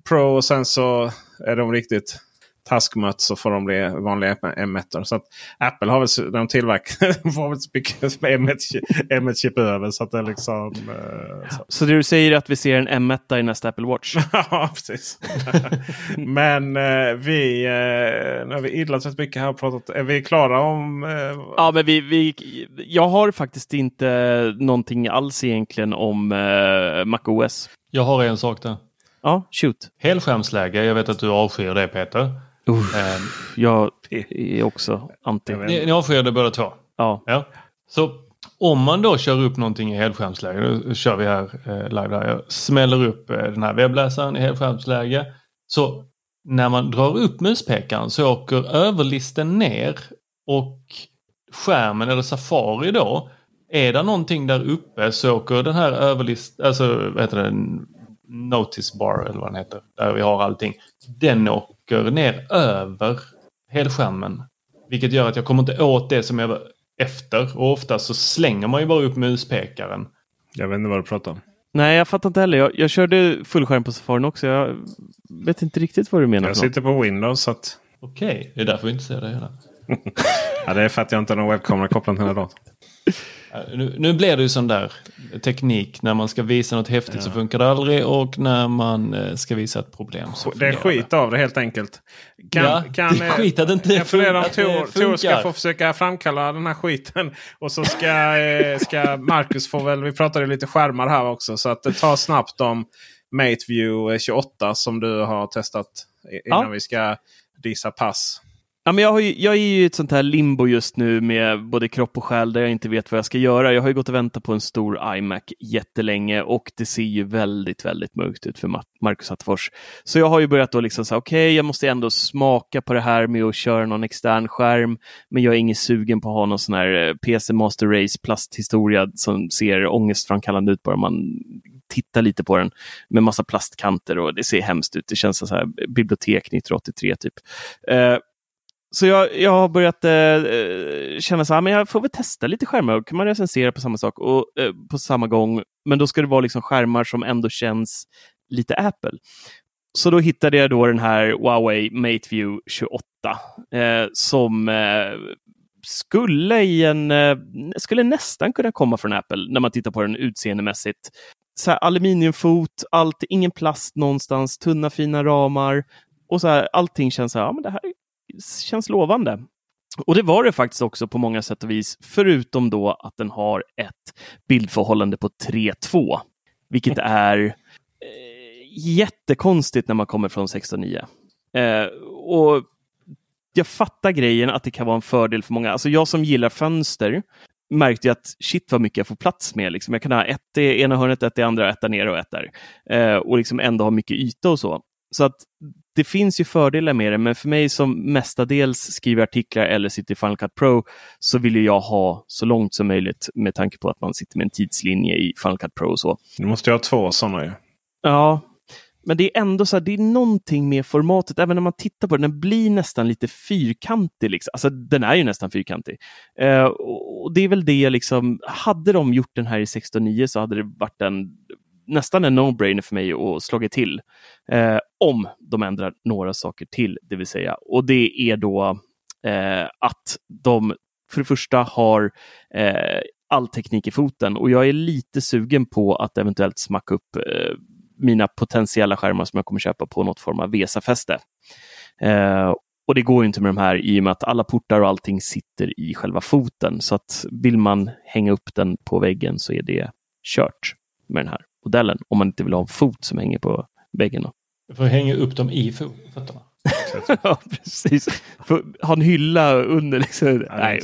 [SPEAKER 5] Pro och sen så är de riktigt taskmött så får de bli vanliga M1. Så att Apple har väl när de tillverkar [LAUGHS] får väl så mycket M1-chip M1 över. Så att det är liksom... Eh, så.
[SPEAKER 6] Så du säger att vi ser en M1 i nästa Apple Watch? [LAUGHS]
[SPEAKER 5] Ja, precis. [LAUGHS] Men eh, vi, eh, nu har vi idlat rätt mycket här och pratat. Är vi klara om...
[SPEAKER 6] Ja, men vi, vi, jag har faktiskt inte någonting alls egentligen om eh, MacOS.
[SPEAKER 7] Jag har en sak där.
[SPEAKER 6] Ja, shoot.
[SPEAKER 7] Helskärmsläge. Jag vet att du avskyr det Peter.
[SPEAKER 6] Uff,
[SPEAKER 7] Eh,
[SPEAKER 6] jag är också anti.
[SPEAKER 7] Ni, ni avskyr det båda två.
[SPEAKER 6] Ja.
[SPEAKER 7] Ja. Så om man då kör upp någonting i helskärmsläge, då kör vi här eh, live där. Jag smäller upp eh, den här webbläsaren i helskärmsläge. Så när man drar upp muspekaren så åker överlisten ner och skärmen eller Safari då. Är det någonting där uppe så åker den här överlist, alltså vad heter det, notice bar eller vad den heter, där vi har allting. Den åker ner över helskärmen. Vilket gör att jag kommer inte åt det som jag var efter. Och ofta så slänger man ju bara upp muspekaren.
[SPEAKER 5] Jag vet inte vad du pratar om.
[SPEAKER 6] Nej, jag fattar inte heller. Jag, jag körde fullskärm på Safari också. Jag vet inte riktigt vad du menar.
[SPEAKER 5] Jag sitter på Windows. Så att,
[SPEAKER 7] Okej, det är därför vi inte ser det hela. [LAUGHS]
[SPEAKER 5] ja, det är för att jag inte har någon webbkamera kopplad till den här datorn.
[SPEAKER 7] Eh, Nu, nu blir det ju sån där teknik. När man ska visa något häftigt så funkar det aldrig. Och när man eh, ska visa ett problem så
[SPEAKER 5] Det är
[SPEAKER 7] fungerar
[SPEAKER 5] skit av det helt enkelt. Kan,
[SPEAKER 7] Ja,
[SPEAKER 5] kan,
[SPEAKER 7] det är skit att det inte
[SPEAKER 5] jag funderar om
[SPEAKER 7] fun- att det
[SPEAKER 5] Tor, ska få försöka framkalla den här skiten. Och så ska, eh, ska Marcus få väl, vi pratade lite skärmar här också. Så att det tar snabbt om MateView 28 som du har testat innan
[SPEAKER 6] Ja.
[SPEAKER 5] vi ska dissa pass.
[SPEAKER 6] Ja, men jag, har ju, jag är ju i ett sånt här limbo just nu med både kropp och själ där jag inte vet vad jag ska göra. Jag har ju gått och väntat på en stor iMac jättelänge och det ser ju väldigt, väldigt mörkt ut för Marcus Attefors. Så jag har ju börjat då liksom säga, okej, okay, jag måste ändå smaka på det här med att köra någon extern skärm, men jag är ingen sugen på att ha någon sån här eh, PC Master Race plasthistoria som ser ångestframkallande ut bara man tittar lite på den med massa plastkanter och det ser hemskt ut. Det känns som så här bibliotek 1983 typ. Uh, så jag, jag har börjat eh, eh känna så här, ah, men jag får väl testa lite skärmar. kan man recensera på samma sak och eh, på samma gång. Men då ska det vara liksom skärmar som ändå känns lite Apple. Så då hittade jag då den här Huawei MateView 28 eh, som eh, skulle, i en, eh, skulle nästan kunna komma från Apple när man tittar på den utseendemässigt. Så här, aluminiumfot, allt, ingen plast någonstans, tunna fina ramar. Och så här, allting känns så här, ja, men det här känns lovande. Och det var det faktiskt också på många sätt och vis, förutom då att den har ett bildförhållande på 3.2, vilket är eh, jättekonstigt när man kommer från 16.9. Eh, och jag fattar grejen att det kan vara en fördel för många. Alltså jag som gillar fönster märkte jag att shit vad mycket jag får plats med. Liksom. Jag kan ha ett i ena hörnet, ett i andra, ett där nere och ett där. Eh, och liksom ändå ha mycket yta och så. Så att det finns ju fördelar med det, men för mig som mestadels skriver artiklar eller sitter i Final Cut Pro så vill jag ha så långt som möjligt med tanke på att man sitter med en tidslinje i Final Cut Pro och så.
[SPEAKER 5] Du måste ju ha två sådana ju.
[SPEAKER 6] Ja, men det är ändå så här, det är någonting med formatet, även när man tittar på den, den blir nästan lite fyrkantig. Liksom. Alltså den är ju nästan fyrkantig. Uh, och det är väl det liksom, hade de gjort den här i 16.9 så hade det varit en nästan en no-brainer för mig att slå till. Eh, om de ändrar några saker till, det vill säga. Och det är då eh, att de för det första har eh, all teknik i foten och jag är lite sugen på att eventuellt smacka upp eh, mina potentiella skärmar som jag kommer köpa på något form av VESA-fäste. Eh, och det går inte med de här i och med att alla portar och allting sitter i själva foten. Så att vill man hänga upp den på väggen så är det kört med den här modellen om man inte vill ha en fot som hänger på väggen.
[SPEAKER 7] Du får hänga upp dem i fötterna. [LAUGHS]
[SPEAKER 6] ja, precis. ha en hylla under. Liksom. Nej,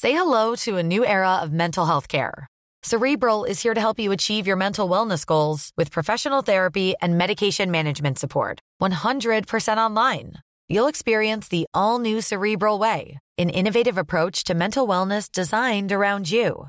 [SPEAKER 8] Say hello to a new era of mental health care. Cerebral is here to help you achieve your mental wellness goals with professional therapy and medication management support. 100% online. You'll experience the all new Cerebral Way, an innovative approach to mental wellness designed around you.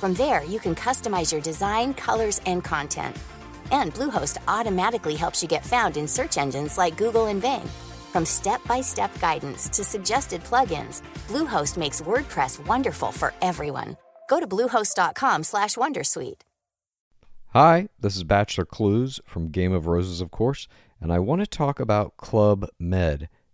[SPEAKER 4] From there, you can customize your design, colors, and content. And Bluehost automatically helps you get found in search engines like Google and Bing. From step-by-step guidance to suggested plugins, Bluehost makes WordPress wonderful for everyone. Go to bluehost.com/wondersuite.
[SPEAKER 3] Hi, this is Bachelor Clues from Game of Roses, of course, and I want to talk about Club Med.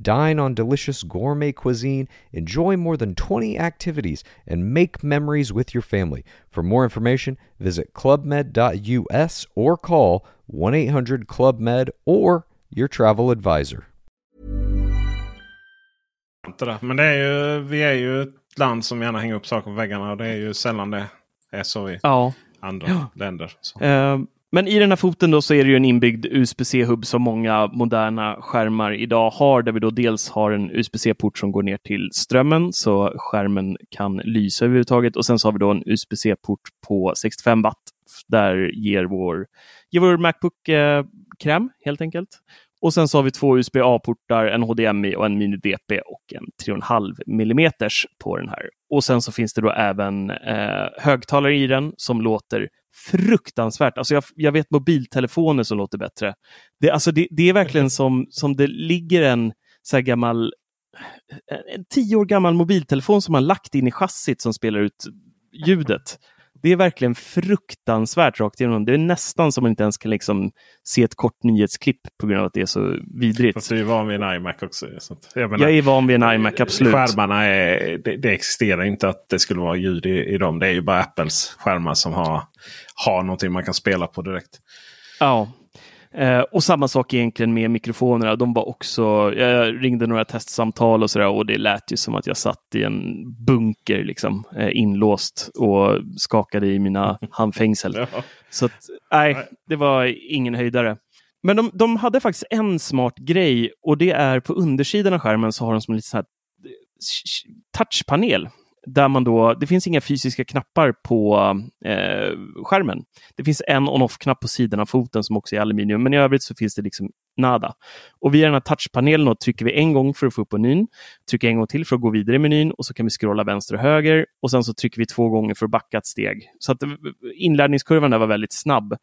[SPEAKER 3] Dine on delicious gourmet cuisine, enjoy more than 20 activities, and make memories with your family. For more information, visit clubmed.us or call 1 800 Club Med or your travel advisor.
[SPEAKER 5] Men det är ju, vi är ju ett land som gärna hänger upp saker på väggarna och det är ju sällan det är så i ja. andra ja. länder.
[SPEAKER 6] Uh, Men i den här foten då så är det ju en inbyggd USB-C-hubb som många moderna skärmar idag har, där vi då dels har en USB-C-port som går ner till strömmen så skärmen kan lysa överhuvudtaget och sen så har vi då en USB-C-port på 65 watt där ger vår, ger vår Macbook eh, kräm helt enkelt. Och sen så har vi två USB-A-portar, en HDMI och en mini-DP och en 3,5 mm på den här. Och sen så finns det då även eh, högtalare i den som låter fruktansvärt. Alltså jag, jag vet mobiltelefoner som låter bättre. Det, alltså det, det är verkligen som, som det ligger en så här gammal eh, en tio år gammal mobiltelefon som man lagt in i chassit som spelar ut ljudet. Det är verkligen fruktansvärt rakt igenom. Det är nästan som man inte ens kan liksom se ett kort nyhetsklipp på grund av att det är så vidrigt.
[SPEAKER 5] Fast du är van vid en iMac också. Jag,
[SPEAKER 6] menar, jag är van vid en iMac, absolut.
[SPEAKER 5] Skärmarna är, det, det, existerar inte att det skulle vara ljud i, i dem. Det är ju bara Apples skärmar som har, har någonting man kan spela på direkt.
[SPEAKER 6] Ja, Eh, och samma sak egentligen med mikrofonerna. De var också, jag ringde några testsamtal och sådär och det lät ju som att jag satt i en bunker liksom, eh, inlåst och skakade i mina [LAUGHS] handfängsel. Ja. Så att, nej, det var ingen höjdare. Men de, de hade faktiskt en smart grej och det är på undersidan av skärmen så har de som en liten eh, touchpanel där man då, det finns inga fysiska knappar på eh, skärmen. Det finns en on-off-knapp på sidan av foten som också är aluminium, men i övrigt så finns det liksom nada. Och via den här touchpanelen trycker vi en gång för att få upp menyn, trycker en gång till för att gå vidare i menyn och så kan vi scrolla vänster och höger och sen så trycker vi två gånger för att backa ett steg. Så att eh, inlärningskurvan där var väldigt snabb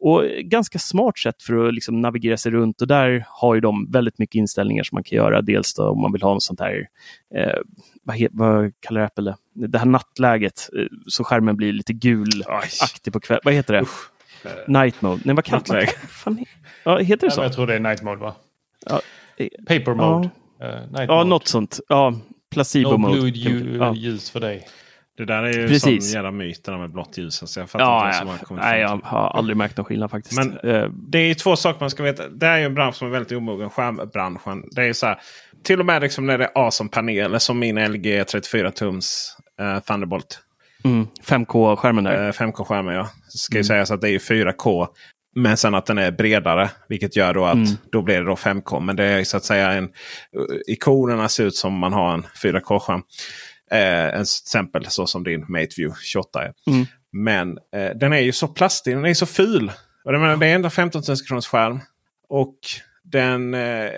[SPEAKER 6] och ganska smart sätt för att liksom navigera sig runt och där har ju de väldigt mycket inställningar som man kan göra. Dels då om man vill ha en sånt här eh, vad, he, vad kallar Apple det? Det här nattläget, eh, så skärmen blir lite gulaktig på kvällen. Vad heter det? Usch. Night mode. Nej, vad kallar man fan, ja, Heter det så?
[SPEAKER 7] Ja, jag tror det är night mode va? Ja. Paper mode.
[SPEAKER 6] Ja, uh, night ja mode. något sånt. Ja, placebo no mode.
[SPEAKER 7] Blue ja. ljus för dig.
[SPEAKER 5] Det där är ju Precis. sån jävla myt med blått ljus. Så jag fattar ja, inte
[SPEAKER 6] ja, nej, jag har aldrig märkt någon skillnad faktiskt.
[SPEAKER 5] Men uh, det är ju två saker man ska veta. Det är ju en bransch som är väldigt omogen. Skärmbranschen. Det är så här, till och med liksom när det är awesome-paneler som min LG 34 tums uh, Thunderbolt.
[SPEAKER 6] Mm, 5K-skärmen där.
[SPEAKER 5] Uh, 5K-skärmen ja. Ska mm. ju sägas att det är 4K. Men sen att den är bredare. Vilket gör då att mm. då blir det då 5K. Men det är så att säga en... Ikonerna ser ut som man har en 4K-skärm. Eh, en exempel så som din MateView 28 är. Mm. Men eh, den är ju så plastig, den är så ful. Och det, menar, det är ändå 15 000 kronors skärm. Och den... Eh,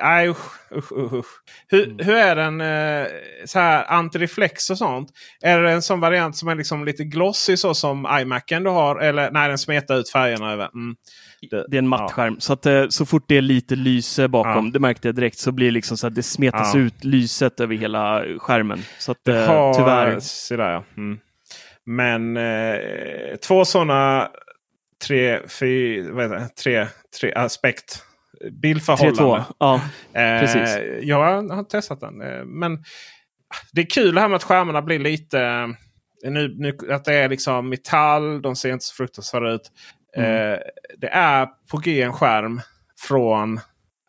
[SPEAKER 5] aj, usch, usch, usch. Hur, mm. hur är den eh, så här antireflex och sånt? Är det en sån variant som är liksom lite glossy så som iMacen du har? Eller när den smetar ut färgerna över? Mm.
[SPEAKER 6] Det, det, är en mattskärm. Ja. Så att eh, så fort det är lite lyse bakom, ja. det märkte jag direkt, så blir det liksom så att det smetas ja. ut lyset över hela skärmen. Så att,
[SPEAKER 5] det har, tyvärr. Sådär, ja. Mm. Men eh, två sådana tre, fyra, vad heter tre, tre aspekt bildförhållande.
[SPEAKER 6] Ja, eh, precis.
[SPEAKER 5] Jag har testat den. Eh, men det är kul det här med att skärmarna blir lite... Eh, nu, nu, att det är liksom metall. De ser inte så fruktansvärda ut. Mm. Eh, det är på G en skärm från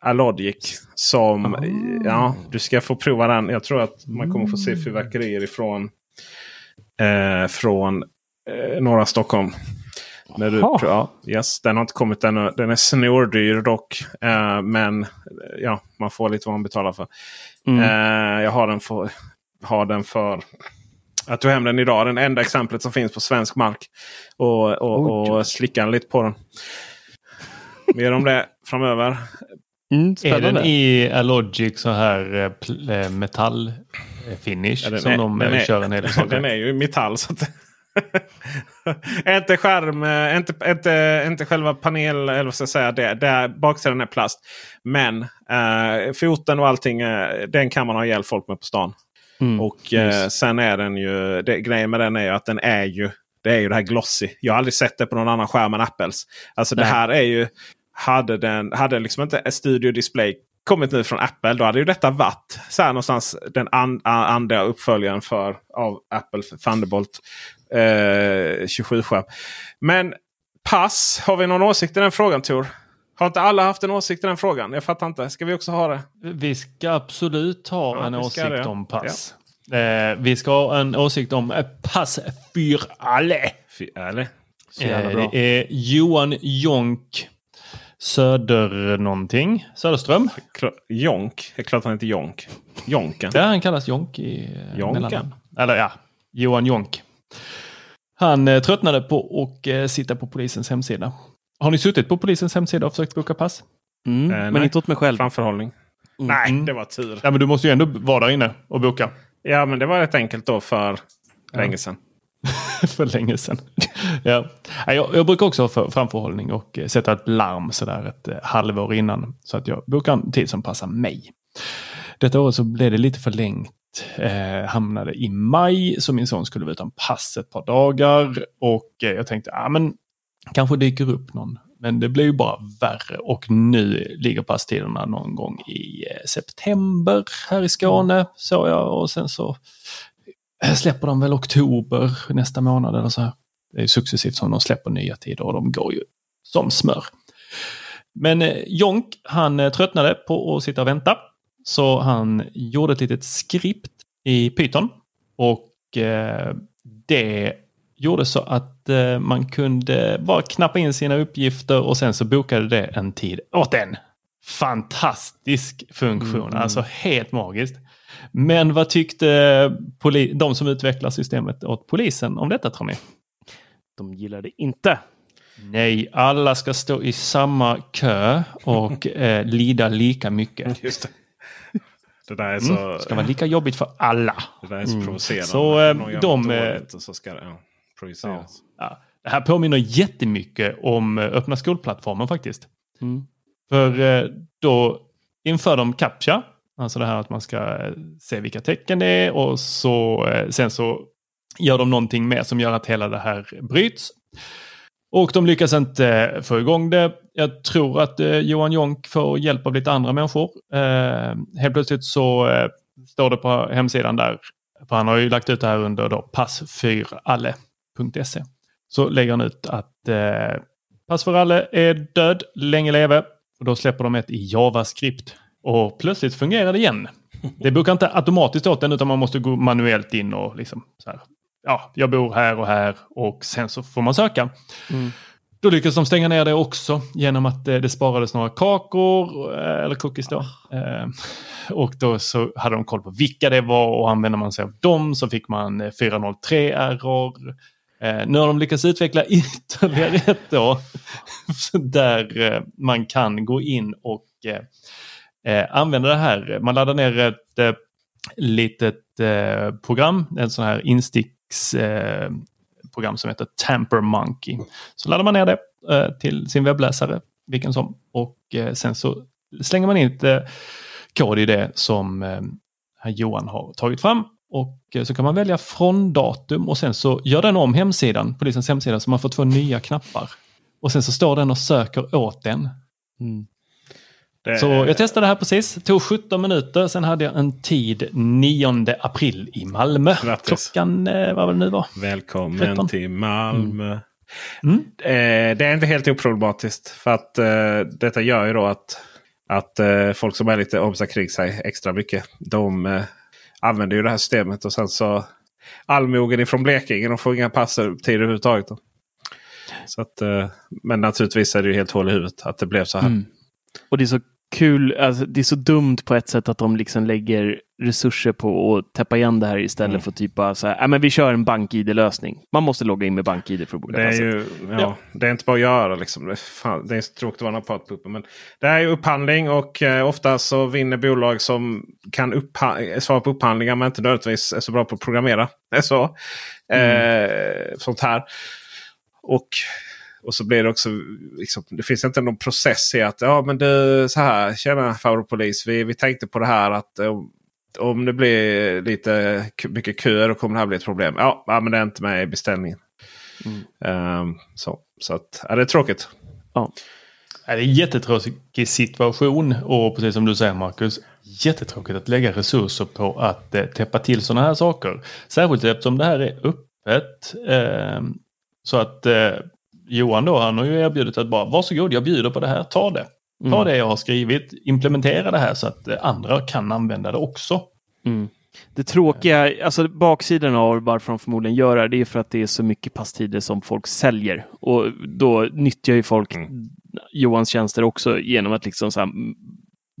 [SPEAKER 5] Alogic. Som, oh. ja, du ska få prova den. Jag tror att man kommer få se mm. fyrverkerier ifrån eh, från eh, norra Stockholm. När du, ja, yes, den har inte kommit ännu. Den är snordyr dock. Eh, men ja, man får lite vad man betalar för. Mm. Eh, jag har den för, har den för jag tog hem den idag. Den enda exemplet som finns på svensk mark. Och, och, och slickade lite på den. Mer om det framöver.
[SPEAKER 7] Mm, är den i Alogic så här eh, eh metallfinish? Ja, som är, de den är, kör en hel [LAUGHS]
[SPEAKER 5] Den är ju metall. Så att [LAUGHS] inte skärm, eh, inte, inte, inte själva panel, eller vad ska jag säga, det, det, baksidan är plast. Men eh, foten och allting, eh, den kan man ha ihjäl folk med på stan. Mm, och eh, sen är den ju, det, grejen med den är ju att den är ju det är ju det här glossy. Jag har aldrig sett det på någon annan skärm än Apples. Alltså Nej. det här är ju, hade den, hade liksom inte Studio Display kommit nu från Apple då hade ju detta varit så här någonstans den and, andra uppföljaren för av Apple Thunderbolt eh, 27-skärm. Men pass, har vi någon åsikt i den frågan Tor? Har inte alla haft en åsikt i den frågan? Jag fattar inte. Ska vi också ha det?
[SPEAKER 7] Vi ska absolut ha ja, en åsikt det. om pass. Ja. Eh, vi ska ha en åsikt om pass för alla.
[SPEAKER 5] För alla.
[SPEAKER 6] Så jävla
[SPEAKER 7] Eh. Det är Johan Jonk Söder någonting. Söderström.
[SPEAKER 5] Kla- Jonk. Det är klart han heter Jonk. Jonken.
[SPEAKER 7] Ja, han kallas Jonk i
[SPEAKER 5] Jonken.
[SPEAKER 7] mellannamn. Eller ja, Johan Jonk. Han eh, tröttnade på att eh, sitta på polisens hemsida. Har ni suttit på polisens hemsida och försökt boka pass?
[SPEAKER 6] Mm,
[SPEAKER 5] Eh,
[SPEAKER 6] men
[SPEAKER 5] nej.
[SPEAKER 6] inte åt mig själv.
[SPEAKER 5] Framförhållning. Nej, det var tur.
[SPEAKER 7] Ja, men du måste ju ändå vara där inne och boka.
[SPEAKER 5] Ja, men det var rätt enkelt då för
[SPEAKER 7] Ja.
[SPEAKER 5] länge sedan. [LAUGHS]
[SPEAKER 7] för länge sedan. [LAUGHS] ja. Ja, jag, jag brukar också ha för, framförhållning och eh, sätta ett larm sådär ett eh, halvår innan. Så att jag bokar en tid som passar mig. Detta året så blev det lite förlängt. Eh, hamnade i maj så min son skulle vara utan pass ett par dagar. Och eh, jag tänkte, ja men kanske dyker upp någon. Men det blev ju bara värre och nu ligger passtiderna någon gång i eh, september här i Skåne. Såg jag och sen så eh, släpper de väl oktober nästa månad eller så här. Det är successivt som de släpper nya tider och de går ju som smör. Men eh, Jonk, han eh, tröttnade på att sitta och vänta. Så han gjorde ett litet skript i Python. Och eh, det gjorde så att eh, man kunde bara knappa in sina uppgifter och sen så bokade det en tid åt en. Fantastisk funktion,
[SPEAKER 6] Mm.
[SPEAKER 7] alltså helt magiskt. Men vad tyckte de som utvecklar systemet åt polisen om detta tror ni?
[SPEAKER 6] De gillar det inte.
[SPEAKER 7] Nej, alla ska stå i samma kö och eh, lida lika mycket.
[SPEAKER 5] Just det. Det där är så,
[SPEAKER 7] Mm. ska vara lika jobbigt för alla.
[SPEAKER 5] det där är så provocerande.
[SPEAKER 7] Så, eh, de, eh,
[SPEAKER 5] dåligt och så ska det ja, projiceras.
[SPEAKER 7] Ja, det här påminner jättemycket om eh, öppna skolplattformen faktiskt.
[SPEAKER 6] Mm.
[SPEAKER 7] För eh, då inför de CAPTCHA, alltså det här att man ska eh, se vilka tecken det är och så, eh, sen så gör de någonting mer som gör att hela det här bryts. Och de lyckas inte få igång det. Jag tror att eh, Johan Jonk får hjälp av lite andra människor. Eh, helt plötsligt så eh, står det på hemsidan där, för han har ju lagt ut det här under då passfyralle.se. Så lägger han ut att eh, Pass för alle är död, länge leve. Och då släpper de ett i JavaScript. Och plötsligt fungerar det igen. Det brukar inte automatiskt åt den utan man måste gå manuellt in och liksom så här. Ja, jag bor här och här och sen så får man söka.
[SPEAKER 6] Mm.
[SPEAKER 7] Då lyckades de stänga ner det också genom att eh, det sparades några kakor, eh, eller cookies då. Eh, och då så hade de koll på vilka det var och använder man sig av dem så fick man 403-error. Nu har de lyckats utveckla [LAUGHS] ytterligare ett då. där man kan gå in och använda det här. Man laddar ner ett litet program, en sån här insticks program som heter Tamper Monkey. Så laddar man ner det eh, till sin webbläsare, vilken som. Och eh, sen så slänger man in ett kod i det som eh, herr Johan har tagit fram. Och så kan man välja från datum och sen så gör den om hemsidan, polisens hemsida, så man får två nya knappar. Och sen så står den och söker åt den.
[SPEAKER 6] Mm.
[SPEAKER 5] Det,
[SPEAKER 7] Så jag testade det här precis. Tog 17 minuter. Sen hade jag en tid 9 april i Malmö.
[SPEAKER 5] Grattis.
[SPEAKER 7] Klockan, eh, vad var det nu var?
[SPEAKER 5] Välkommen
[SPEAKER 7] 13.
[SPEAKER 5] till Malmö.
[SPEAKER 7] Mm.
[SPEAKER 5] Eh, det är inte helt oproblematiskt. För att eh, detta gör ju då att, att folk som är lite om sig kring sig extra mycket. De använder ju det här systemet. Och sen så allmogen ifrån Blekinge. De får inga passtid överhuvudtaget. Då. Så att, men naturligtvis är det ju helt hål i huvudet att det blev så här.
[SPEAKER 6] Mm. Och det är så kul, alltså, det är så dumt på ett sätt att de liksom lägger resurser på att täppa igen det här istället
[SPEAKER 5] Mm.
[SPEAKER 6] för typ bara så här, "Ja, men vi kör en bank-id-lösning. Man måste logga in med bank-id för att boka
[SPEAKER 5] Det är, ju, ja,
[SPEAKER 7] Ja.
[SPEAKER 5] det är inte bara att göra. Liksom. Det, är fan, det är så tråkigt att vara naprapatpuppen. Men det är ju upphandling och eh, ofta så vinner bolag som kan svara på upphandlingar men inte nödvändigtvis är så bra på att programmera. Det [LAUGHS] är så. Eh, sånt här. Och, och så blir det också, liksom, det finns inte någon process i att ja men du så här, tjena favoritpolis, vi, vi tänkte på det här att eh, om det blir lite mycket köer då kommer det här bli ett problem. Ja, men det är inte med i beställningen. Ehm, så så att, ja, det är tråkigt.
[SPEAKER 7] Ja, Det är en jättetråkig situation och precis som du säger Marcus, jättetråkigt att lägga resurser på att eh, täppa till sådana här saker. Särskilt eftersom det här är öppet. Eh, så att eh, Johan då, han har ju erbjudit att bara varsågod, jag bjuder på det här, ta det. Ta
[SPEAKER 6] Mm.
[SPEAKER 7] det jag har skrivit, implementera det här så att eh, andra kan använda det också.
[SPEAKER 6] Mm. Det tråkiga, alltså baksidan av varför de förmodligen gör det, det är för att det är så mycket passtider som folk säljer. Och då nyttjar ju folk
[SPEAKER 5] Mm.
[SPEAKER 6] Johans tjänster också genom att liksom så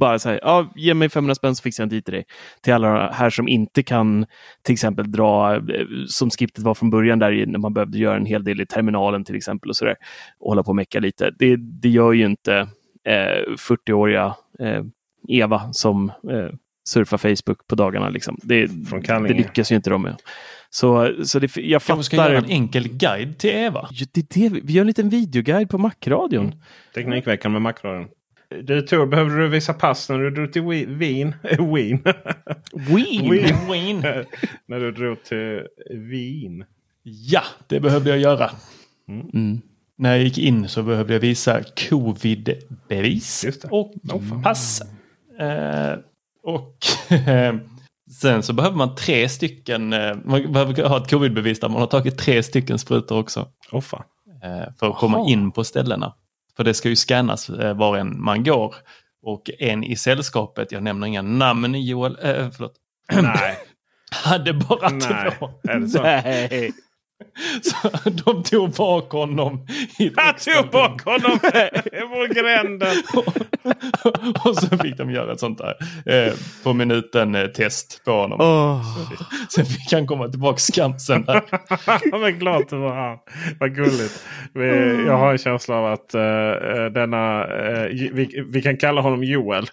[SPEAKER 6] här, bara säga, ja, ge mig 500 spänn så fixar jag en tid till dig. Till alla här som inte kan till exempel dra, eh, som skriptet var från början, där när man behövde göra en hel del i terminalen till exempel och sådär, och hålla på och mecka lite. Det, det gör ju inte eh, 40-åriga eh, Eva som eh, surfar Facebook på dagarna. Liksom. Det,
[SPEAKER 5] Från
[SPEAKER 6] det lyckas ju inte de med. Så, så det, jag
[SPEAKER 7] Kanske ska
[SPEAKER 6] fattar.
[SPEAKER 7] göra en enkel guide till Eva.
[SPEAKER 6] Ja, det, det, vi gör en liten videoguide på Macradion.
[SPEAKER 5] Mm. Teknikveckan med Macradion. Du Tor, behövde du visa pass när du drog till Wi- [LAUGHS] Wien? Wien.
[SPEAKER 6] Wien!
[SPEAKER 5] Wien.
[SPEAKER 7] Wien. [LAUGHS]
[SPEAKER 5] när du drog till Wien.
[SPEAKER 7] Ja, det behövde jag göra.
[SPEAKER 6] Mm.
[SPEAKER 7] När jag gick in så behövde jag visa covid-bevis och
[SPEAKER 5] fan.
[SPEAKER 7] pass. Eh, och [LAUGHS] sen så behöver man tre stycken, eh, man behöver ha ett covid-bevis där man har tagit tre stycken sprutor också.
[SPEAKER 5] Åh fan.
[SPEAKER 7] eh, för att komma in på ställena. För det ska ju scannas eh, var än man går. Och en i sällskapet, jag nämner inga namn Joel, eh, förlåt, [CLEARS THROAT]
[SPEAKER 5] Nej.
[SPEAKER 7] hade bara
[SPEAKER 5] Nej.
[SPEAKER 7] två.
[SPEAKER 6] Nej. [LAUGHS]
[SPEAKER 7] Så de tog bak honom. I extra
[SPEAKER 5] tog bak honom på gränden. [LAUGHS]
[SPEAKER 7] och så fick de göra ett sånt där eh, på minuten eh, test på honom.
[SPEAKER 6] Åh.
[SPEAKER 7] Sen fick han komma tillbaka skamsen. [LAUGHS]
[SPEAKER 5] Men klart det var han. Vad gulligt. Vi, jag har en känsla av att eh, denna, eh, vi, vi kan kalla honom Joel.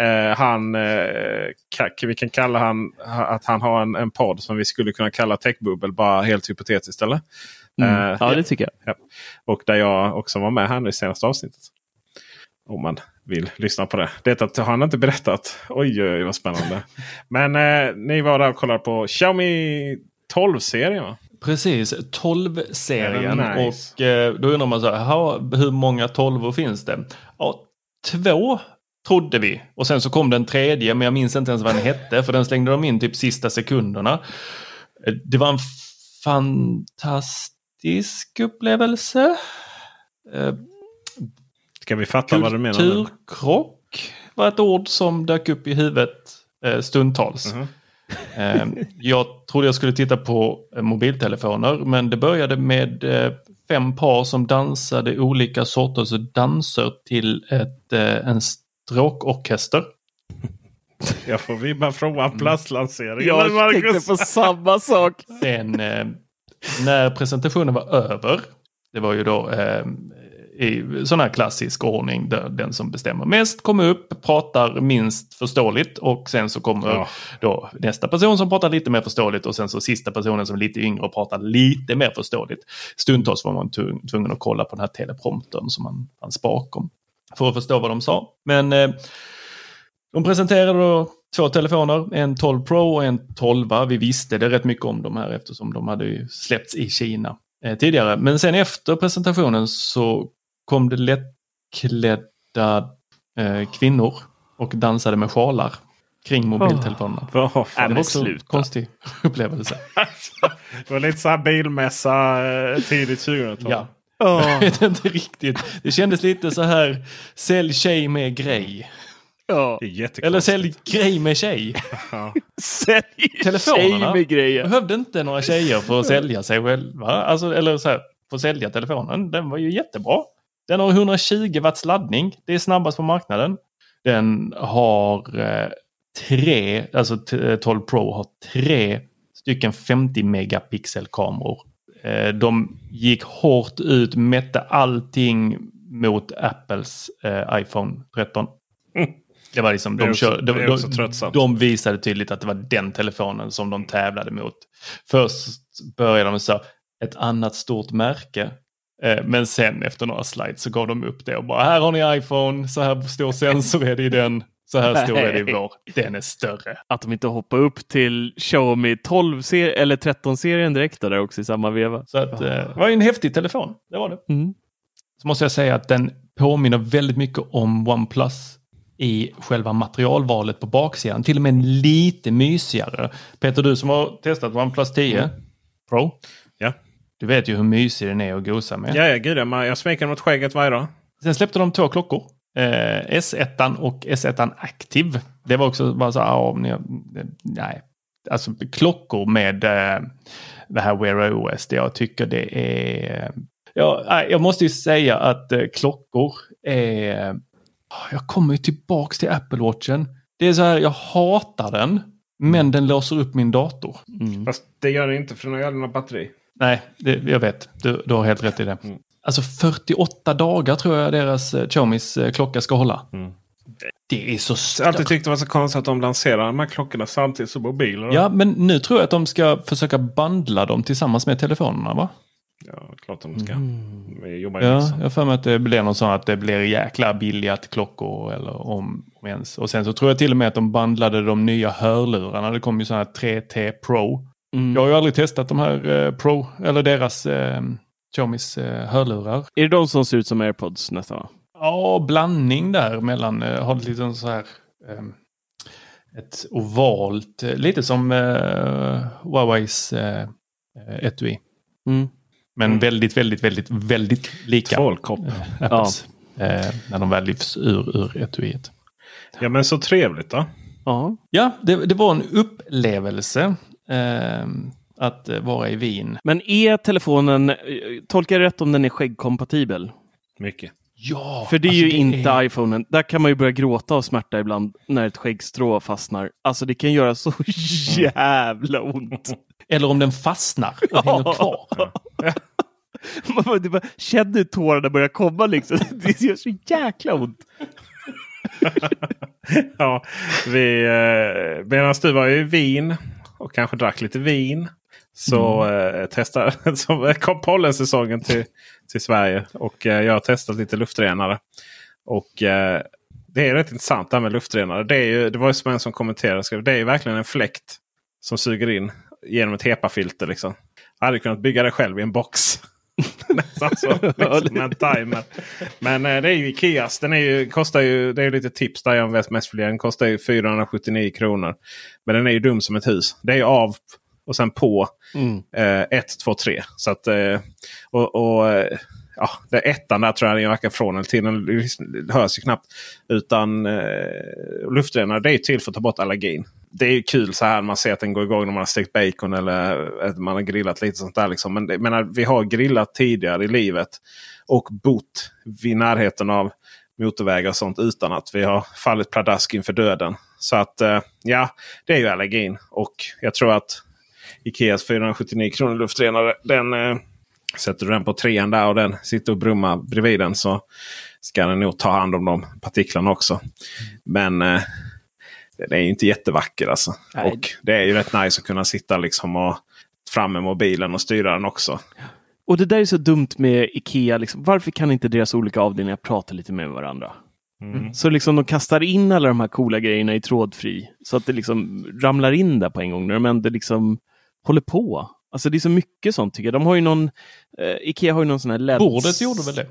[SPEAKER 5] Eh, han, eh, vi kan kalla han att han har en, en podd som vi skulle kunna kalla Techbubbel. Bara helt hypotetiskt eller?
[SPEAKER 6] Mm.
[SPEAKER 5] Eh,
[SPEAKER 6] Ja, det tycker jag.
[SPEAKER 5] Ja. Och där jag också var med här nu i senaste avsnittet. Om man vill lyssna på det. Det har han inte berättat. Oj, oj, oj vad spännande. [LAUGHS] Men eh, ni var där och kollade på Xiaomi 12-serien va?
[SPEAKER 7] Precis, 12-serien.
[SPEAKER 5] Ja, nice.
[SPEAKER 7] Och eh, då undrar man så här, "Jaha, hur många 12 finns det? Ja, två trodde vi. Och sen så kom den tredje, men jag minns inte ens vad den hette. För den slängde de in typ sista sekunderna. Eh, Det var en fantastisk upplevelse. Eh,
[SPEAKER 5] Ska vi fatta vad du menar?
[SPEAKER 7] Kulturkrock var ett ord som dök upp i huvudet eh, stundtals.
[SPEAKER 5] Mhm.
[SPEAKER 7] Eh, jag trodde jag skulle titta på mobiltelefoner men det började med fem par som dansade olika sorters danser till ett, en stråkorkester. [LAUGHS]
[SPEAKER 5] Jag får vibbar från OnePlus-lanseringen.
[SPEAKER 6] Jag
[SPEAKER 5] Men Marcus-
[SPEAKER 6] tänkte på samma sak. [LAUGHS]
[SPEAKER 7] Sen eh, när presentationen var över, det var ju då eh, i sån här klassisk ordning där den som bestämmer mest kommer upp, pratar minst förståeligt och sen så kommer
[SPEAKER 5] Ja.
[SPEAKER 7] då nästa person som pratar lite mer förståeligt och sen så sista personen som är lite yngre och pratar lite mer förståeligt. Stundtals var man tvung- tvungen att kolla på den här telepromptern som man fanns bakom för att förstå vad de sa. Men eh, de presenterade då två telefoner, en 12 Pro och en 12. Vi visste det rätt mycket om de här eftersom de hade ju släppts i Kina eh, tidigare. Men sen efter presentationen så kom det lättklädda eh, kvinnor och dansade med sjalar kring mobiltelefonerna.
[SPEAKER 5] Vad fan,
[SPEAKER 7] det var också en konstig [LAUGHS] upplevelse.
[SPEAKER 5] Det var lite så här bilmässa eh, tidigt 2000-tal.
[SPEAKER 7] Ja. [LAUGHS] Jag vet inte riktigt. Det kändes lite så här, sälj tjej med grej.
[SPEAKER 6] Ja.
[SPEAKER 5] Det är jättekonstigt.
[SPEAKER 7] Eller sälj grej med tjej. [LAUGHS]
[SPEAKER 6] Sälj
[SPEAKER 7] Telefonerna.
[SPEAKER 6] tjej med grejer.
[SPEAKER 7] behövde inte några tjejer för att sälja sig själva. Alltså, eller så här, för att sälja telefonen. Den var ju jättebra. Den har 120 watts laddning. Det är snabbast på marknaden. Den har eh, tre, alltså t- eh, 12 Pro har tre stycken 50 megapixel kameror. Eh, de gick hårt ut, mätte allting mot Apples eh, iPhone 13. Det var liksom, de, kör, de, de, de visade tydligt att det var den telefonen som de tävlade mot. Först började de så ett annat stort märke. Eh, Men sen efter några slides så gav de upp det och bara här har ni iPhone, så här stor sensor är det i den, så här stor är det i vår. Den är större.
[SPEAKER 6] Att de inte hoppar upp till Xiaomi 12 ser eller 13-serien direkt där också i samma veva.
[SPEAKER 7] Så att, eh, det var ju en häftig telefon, det var det.
[SPEAKER 6] Mm.
[SPEAKER 7] Så måste jag säga att den påminner väldigt mycket om OnePlus i själva materialvalet på baksidan. Till och med lite mysigare. Peter, du som har testat OnePlus 10 Pro.
[SPEAKER 5] Ja.
[SPEAKER 7] Du vet ju hur mysig den är att gosa med.
[SPEAKER 5] Ja, ja, gud ja. Jag smeker den mot skägget varje dag.
[SPEAKER 7] Sen släppte de två klockor. Eh, S1 och S1 Active. Det var också bara så, om ni, nej, alltså klockor med eh, det här Wear OS. Jag tycker det är... Ja, jag måste ju säga att eh, klockor är... Jag kommer ju tillbaks till Apple Watchen. Det är så här, jag hatar den. Men den låser upp min dator.
[SPEAKER 6] Mm.
[SPEAKER 5] Fast det gör det inte för den har aldrig något batteri.
[SPEAKER 7] Nej, det, jag vet. Du, du har helt rätt i det.
[SPEAKER 5] Mm.
[SPEAKER 7] Alltså 48 dagar tror jag deras eh, Xiaomis eh, klocka ska hålla.
[SPEAKER 5] Mm.
[SPEAKER 7] Det är så
[SPEAKER 5] Jag har
[SPEAKER 7] stört.
[SPEAKER 5] alltid tyckt det var så konstigt att de lanserar de här klockorna samtidigt som mobiler.
[SPEAKER 7] Ja, men nu tror jag att de ska försöka bandla dem tillsammans med telefonerna va?
[SPEAKER 5] ja klart de ska. Vi jobbar
[SPEAKER 7] Ja,
[SPEAKER 5] ju så.
[SPEAKER 7] jag har för mig att det blir någon sån att det blir jäkla billiga klockor eller om, om ens. Och sen så tror jag till och med att de bandlade de nya hörlurarna. Det kom ju sådana här 3T Pro.
[SPEAKER 6] Mm.
[SPEAKER 7] Jag har ju aldrig testat de här eh, Pro eller deras eh, Xiaomis eh, hörlurar.
[SPEAKER 6] Är det de som ser ut som airpods nästan? va?
[SPEAKER 7] Ja, blandning där mellan, eh, har lite så här ehm, ett ovalt, eh, lite som Huaweis etui.
[SPEAKER 6] Mm.
[SPEAKER 7] Men
[SPEAKER 5] Mm.
[SPEAKER 7] väldigt, väldigt, väldigt, väldigt lika.
[SPEAKER 5] Tvålkopp.
[SPEAKER 7] Eh, när de väl lyfts ur, ur etuiet.
[SPEAKER 5] Ja men så trevligt då.
[SPEAKER 6] Ja.
[SPEAKER 7] Ja, det, det var en upplevelse eh, att eh, vara i Wien.
[SPEAKER 6] Men är telefonen, eh, tolkar jag rätt om den är skäggkompatibel?
[SPEAKER 5] Mycket.
[SPEAKER 7] Ja,
[SPEAKER 6] För det är
[SPEAKER 7] alltså
[SPEAKER 6] ju inte
[SPEAKER 7] är-
[SPEAKER 6] iPhonen. Där kan man ju börja gråta av smärta ibland när ett skäggstrå fastnar. Alltså det kan göra så [LAUGHS] jävla ont.
[SPEAKER 7] Eller om den fastnar och hänger kvar. [LAUGHS]
[SPEAKER 6] Man bara, det bara, känner hur tårarna börjar komma liksom. [LAUGHS] Det gör så jäkla ont.
[SPEAKER 5] ja, vi, eh, medan du var i Wien och kanske drack lite vin. Så
[SPEAKER 7] Mm.
[SPEAKER 5] eh, testade, [LAUGHS] så kom pollensäsongen till, till Sverige. Och eh, jag har testat lite luftrenare. Och eh, det är rätt intressant det här med luftrenare. Det, är ju, det var ju som en som kommenterade. skrev, Det är ju verkligen en fläkt som suger in genom ett HEPA-filter. Liksom. Jag hade kunnat bygga det själv i en box. [LAUGHS] Nästan så. Liksom, en timer. Men eh, det är ju Ikeas. Den är ju, kostar ju, det är ju lite tips där jag vet mest för. Den kostar ju 479 kronor. Men den är ju dum som ett hus. Det är ju av och sen på.
[SPEAKER 6] Mm.
[SPEAKER 5] 1, 2, 3. Så att, eh, och, och, eh, ja, det är ettan där tror jag den verkar från eller till. Den hörs ju knappt. Utan eh, luftrenare det är till för att ta bort allergin. Det är ju kul så här när man ser att den går igång när man har stekt bacon eller att man har grillat lite sånt där. Liksom. Men menar, vi har grillat tidigare i livet och bott vid närheten av motorvägar och sånt utan att vi har fallit pladask inför döden. Så att eh, ja, det är ju allergin. Och jag tror att Ikeas 479 kronor luftrenare. Den eh, sätter du den på trean där och den sitter och brummar bredvid den så ska den nog ta hand om de partiklarna också. Men eh, den är ju inte jättevacker alltså.
[SPEAKER 6] Nej.
[SPEAKER 5] Och det är ju rätt nice att kunna sitta liksom och fram med mobilen och styra den också.
[SPEAKER 6] Och det där är så dumt med Ikea. Liksom. Varför kan inte deras olika avdelningar prata lite med varandra?
[SPEAKER 5] Mm.
[SPEAKER 6] Så liksom de kastar in alla de här coola grejerna i trådfri. Så att det liksom ramlar in där på en gång när de ändå liksom håller på. Alltså det är så mycket sånt tycker jag. De har ju någon, eh, Ikea har ju någon sån här LED.
[SPEAKER 7] Bordet gjorde väl det?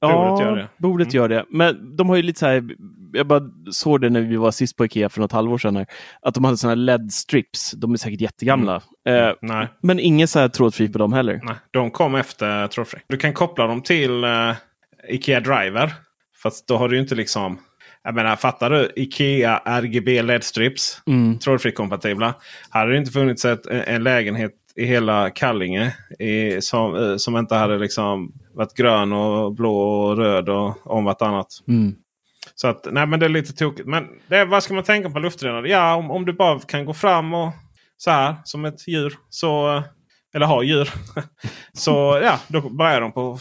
[SPEAKER 6] Ja,
[SPEAKER 5] Bordet gör det.
[SPEAKER 6] Bordet
[SPEAKER 5] Mm.
[SPEAKER 6] gör det. Men de har ju lite så här, jag bara såg det när vi var sist på Ikea för något halvår sedan. Här, att de hade såna här LED-strips. De är säkert jättegamla. Eh,
[SPEAKER 5] Nej.
[SPEAKER 6] men ingen så här trådfri på dem heller.
[SPEAKER 5] Nej, de kom efter trådfri. Du kan koppla dem till eh, Ikea Driver. Fast då har du inte liksom... Jag menar, fattar du? Ikea RGB LED-strips.
[SPEAKER 6] Mm.
[SPEAKER 5] Trådfri kompatibla. Hade det inte funnits ett, en lägenhet i hela Kallinge i, som, eh, som inte hade liksom varit grön och blå och röd och om vartannat.
[SPEAKER 6] Mm.
[SPEAKER 5] Så att, nej men det är lite tokigt. Men det, vad ska man tänka på luftrenare? Ja, om, om du bara kan gå fram och så här som ett djur. Så, eller ha djur. [LAUGHS] så ja, då börjar de på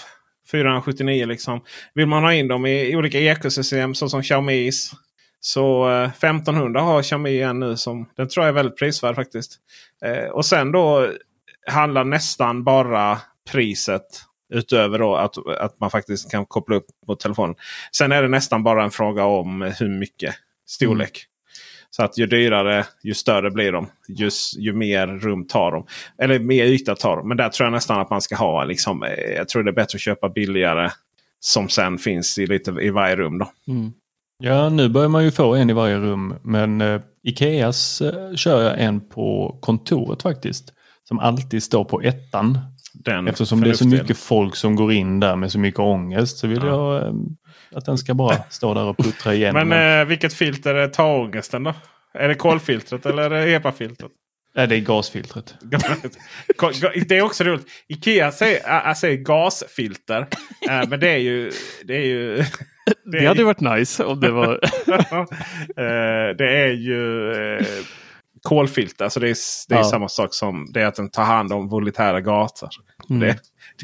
[SPEAKER 5] 479 liksom. Vill man ha in dem i, olika ekosystem såsom Xiaomis. Så eh, 1500 har Xiaomi en nu. Som, den tror jag är väldigt prisvärd faktiskt. Eh, och sen då handlar nästan bara priset Utöver då att, att man faktiskt kan koppla upp på telefonen. Sen är det nästan bara en fråga om hur mycket storlek. Mm. Så att ju dyrare ju större blir de. Just, ju mer rum tar de. Eller mer yta tar de. Men där tror jag nästan att man ska ha. Liksom, eh, jag tror det är bättre att köpa billigare. Som sen finns i, lite, i varje rum. Då.
[SPEAKER 6] Mm.
[SPEAKER 7] Ja, nu börjar man ju få en i varje rum. Men eh, Ikeas eh, kör jag en på kontoret faktiskt. Som alltid står på ettan.
[SPEAKER 5] Den
[SPEAKER 7] Eftersom det är så mycket folk som går in där med så mycket ångest så vill
[SPEAKER 5] Ja.
[SPEAKER 7] jag eh, att den ska bara [LAUGHS] stå där och puttra igenom.
[SPEAKER 5] Men eh, vilket filter tar ångesten då? Är det kolfiltret eller är det EPA-filtret?
[SPEAKER 7] Nej, det är gasfiltret. [LAUGHS]
[SPEAKER 5] det är också roligt. Ikea säger, äh, säger gasfilter. Äh, [LAUGHS] men det är ju... Det, är ju,
[SPEAKER 6] det, det hade ju varit nice om det var...
[SPEAKER 5] Eh, det är ju kolfilter. Alltså det är, det är ja. samma sak som det är att den tar hand om volitära gaser. Mm. Det,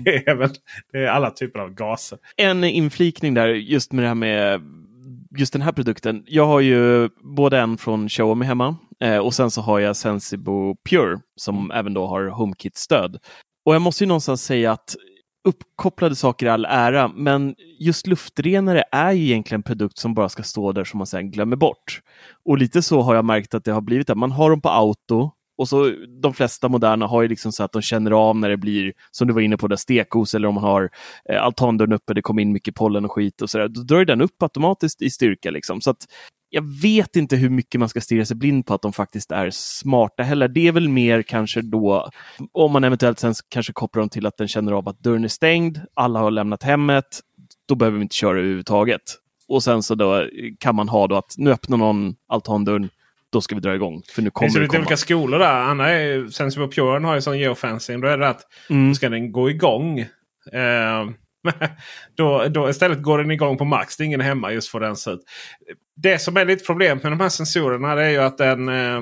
[SPEAKER 5] det, är väl, det är alla typer av gaser.
[SPEAKER 6] En inflikning där just med det här med just den här produkten. Jag har ju både en från Xiaomi hemma eh, och sen så har jag Sensibo Pure som mm. även då har HomeKit-stöd. Och jag måste ju någonstans säga att uppkopplade saker i all ära, men just luftrenare är ju egentligen en produkt som bara ska stå där som man sen glömmer bort. Och lite så har jag märkt att det har blivit. Att man har dem på auto och så de flesta moderna har ju liksom så att de känner av när det blir, som du var inne på, där stekos eller om man har eh, altandörren uppe, det kommer in mycket pollen och skit och sådär. Då drar den upp automatiskt i styrka. Liksom. Så att jag vet inte hur mycket man ska stirra sig blind på att de faktiskt är smarta heller. Det är väl mer kanske då, om man eventuellt sen kanske kopplar dem till att den känner av att dörren är stängd, alla har lämnat hemmet, då behöver vi inte köra överhuvudtaget. Och sen så då kan man ha då att nu öppnar någon altandörren, då ska vi dra igång. För nu kommer det,
[SPEAKER 5] det lite olika skolor där. Anna är, Sensible Pure har ju sån geofencing. Då är det att mm. ska den gå igång. Eh, [LAUGHS] då, då istället går den igång på max. Det är ingen hemma just för den ut. Det som är lite problemet med de här sensorerna är ju att den eh,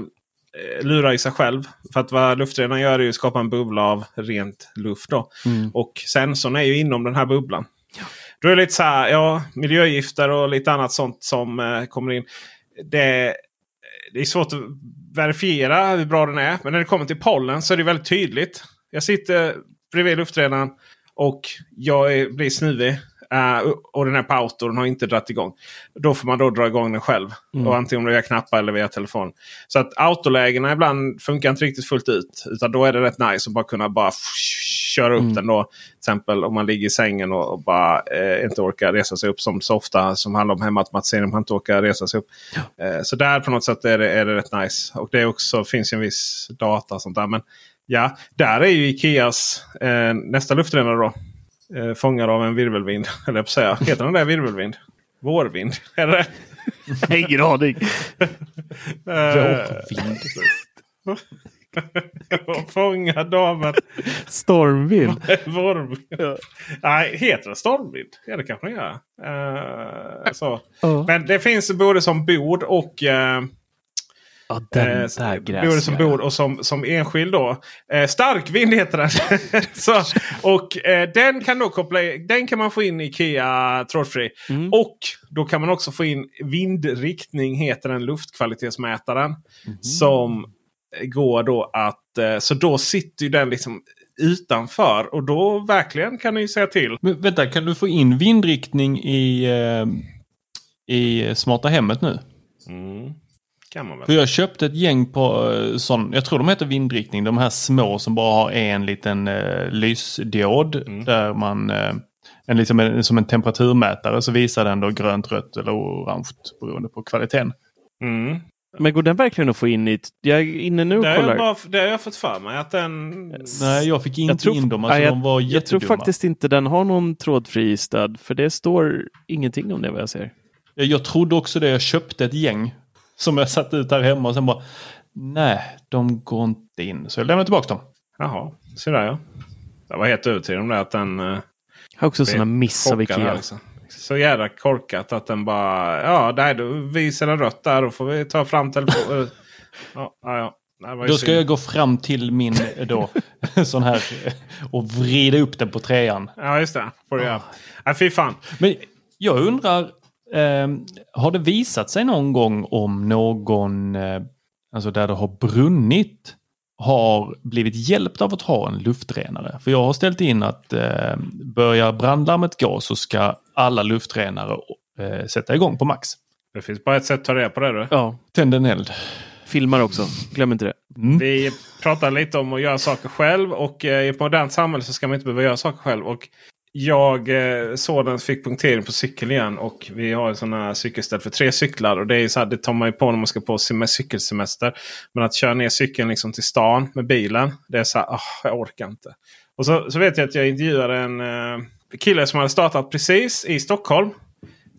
[SPEAKER 5] lurar i sig själv. För att vad luftrenaren gör är att skapa en bubbla av rent luft. Då. Mm. Och sensorn är ju inom den här bubblan. Ja. Då är det lite så här, ja, miljögifter och lite annat sånt som eh, kommer in. Det, det är svårt att verifiera hur bra den är. Men när det kommer till pollen så är det väldigt tydligt. Jag sitter bredvid luftrenaren och jag är, blir snuvig. Uh, och den här på auto den har inte dragit igång. Då får man då dra igång den själv. Mm. Och antingen via knappar eller via telefon. Så att autolägena ibland funkar inte riktigt fullt ut. Utan då är det rätt nice att bara kunna bara köra upp mm. den. då. Till exempel om man ligger i sängen och, och bara eh, inte orkar resa sig upp. Som så ofta som handlar om hemautomatisering. Man inte orkar resa sig upp. Ja. Eh, så där på något sätt är det, är det rätt nice. Och det också, finns ju en viss data och sånt där. Men Ja, där är ju Ikeas eh, nästa luftrenare då. Eh, fångad av en virvelvind. [LAUGHS] Eller jag säga. Heter den där virvelvind? Vårvind? [LAUGHS] Är det
[SPEAKER 6] Ingen aning.
[SPEAKER 5] Vårvind. [LAUGHS] Fånga damen.
[SPEAKER 6] Stormvind.
[SPEAKER 5] ja. Nej, heter det stormvind? Ja det kanske den gör. Uh, så. Uh. Men det finns både som bord och uh,
[SPEAKER 6] Ja, den
[SPEAKER 5] eh, bor som bor och som, som enskild då. Eh, starkvind heter den. [LAUGHS] så, och eh, den kan då koppla Den kan man få in i Ikea trådfri. Mm. Och då kan man också få in vindriktning heter den luftkvalitetsmätaren. Mm. Som går då att... Eh, så då sitter ju den liksom utanför. Och då verkligen kan ni säga till.
[SPEAKER 7] Men vänta, kan du få in vindriktning i, eh, i smarta hemmet nu?
[SPEAKER 5] Mm. Kan man väl.
[SPEAKER 7] För jag köpte ett gäng på eh, sån, jag tror de heter vindriktning, de här små som bara har en liten eh, lysdiod. Mm. Där man, eh, en, liksom en, som en temperaturmätare så visar den då grönt, rött eller orange beroende på kvaliteten.
[SPEAKER 5] Mm.
[SPEAKER 6] Men går den verkligen att få in i... Jag är inne nu och
[SPEAKER 5] det
[SPEAKER 6] kollar.
[SPEAKER 5] Bara, det har jag fått för mig att den...
[SPEAKER 7] Nej, jag fick inte jag tror, in dem. Alltså, jag, de var
[SPEAKER 6] jag tror faktiskt inte den har någon trådfri stöd. För det står ingenting om det vad jag ser.
[SPEAKER 7] Jag, jag trodde också det. Jag köpte ett gäng som jag satt ut här hemma och sen bara nej, de går inte in. Så jag lämnar tillbaka dem.
[SPEAKER 5] Jaha, så där ja. Jag var helt övertygad om det att den...
[SPEAKER 6] Uh, har också sådana miss av Ikea. Alltså.
[SPEAKER 5] Så jävla korkat att den bara... Ja, nej, då visar den rött där. Då får vi ta fram telefonen. [LAUGHS] ja, ja,
[SPEAKER 7] ja. Då ska jag gå fram till min då, [LAUGHS] sån här och vrida upp den på trean.
[SPEAKER 5] Ja, just det. Får du göra. Ja, fy fan.
[SPEAKER 7] Men jag undrar, Eh, har det visat sig någon gång om någon, eh, alltså där det har brunnit, har blivit hjälpt av att ha en luftrenare? För jag har ställt in att eh, börjar brandlarmet gå så ska alla luftrenare eh, sätta igång på max.
[SPEAKER 5] Det finns bara ett sätt att ta reda på det. Då.
[SPEAKER 7] Ja, tänd en eld.
[SPEAKER 6] Filmar också, glöm inte det.
[SPEAKER 5] Mm. Vi pratar lite om att göra saker själv och eh, i ett modernt samhälle så ska man inte behöva göra saker själv. Och jag eh, såg den fick punktering på cykeln igen och vi har sån här cykelställ för tre cyklar. Och det, är så här, det tar man ju på när man ska på med cykelsemester. Men att köra ner cykeln liksom till stan med bilen. Det är så här, oh, jag orkar inte. Och så, så vet jag att jag intervjuade en eh, kille som hade startat precis i Stockholm.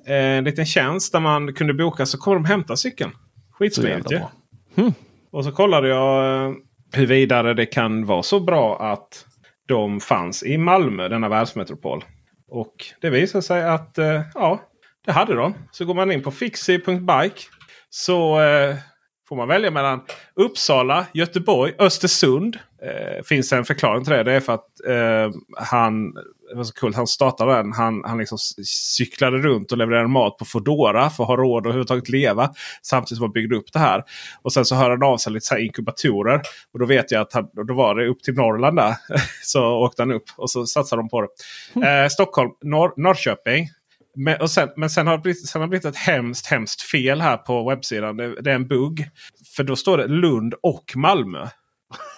[SPEAKER 5] Eh, en liten tjänst där man kunde boka så kommer de hämta cykeln. Skitsmidigt ju. Ja. Hmm. Och så kollade jag. huruvida det kan vara så bra att de fanns i Malmö, denna världsmetropol. Och det visar sig att eh, ja, det hade de. Så går man in på fixi.bike så eh, får man välja mellan Uppsala, Göteborg, Östersund. Eh, finns en förklaring till det. Det är för att eh, han, det var så kul, han startade den. Han, han liksom cyklade runt och levererade mat på Fodora för att ha råd att överhuvudtaget leva. Samtidigt som han byggde upp det här. Och sen så hörde han av sig lite så inkubatorer. Och då vet jag att han, då var det upp till Norrland där. [LAUGHS] så åkte han upp och så satsade de på det. Eh, Stockholm, Norr, Norrköping. Men, sen, men sen har, det blivit, sen har det blivit ett hemskt, hemskt fel här på webbsidan. Det, det är en bugg. För då står det Lund och Malmö.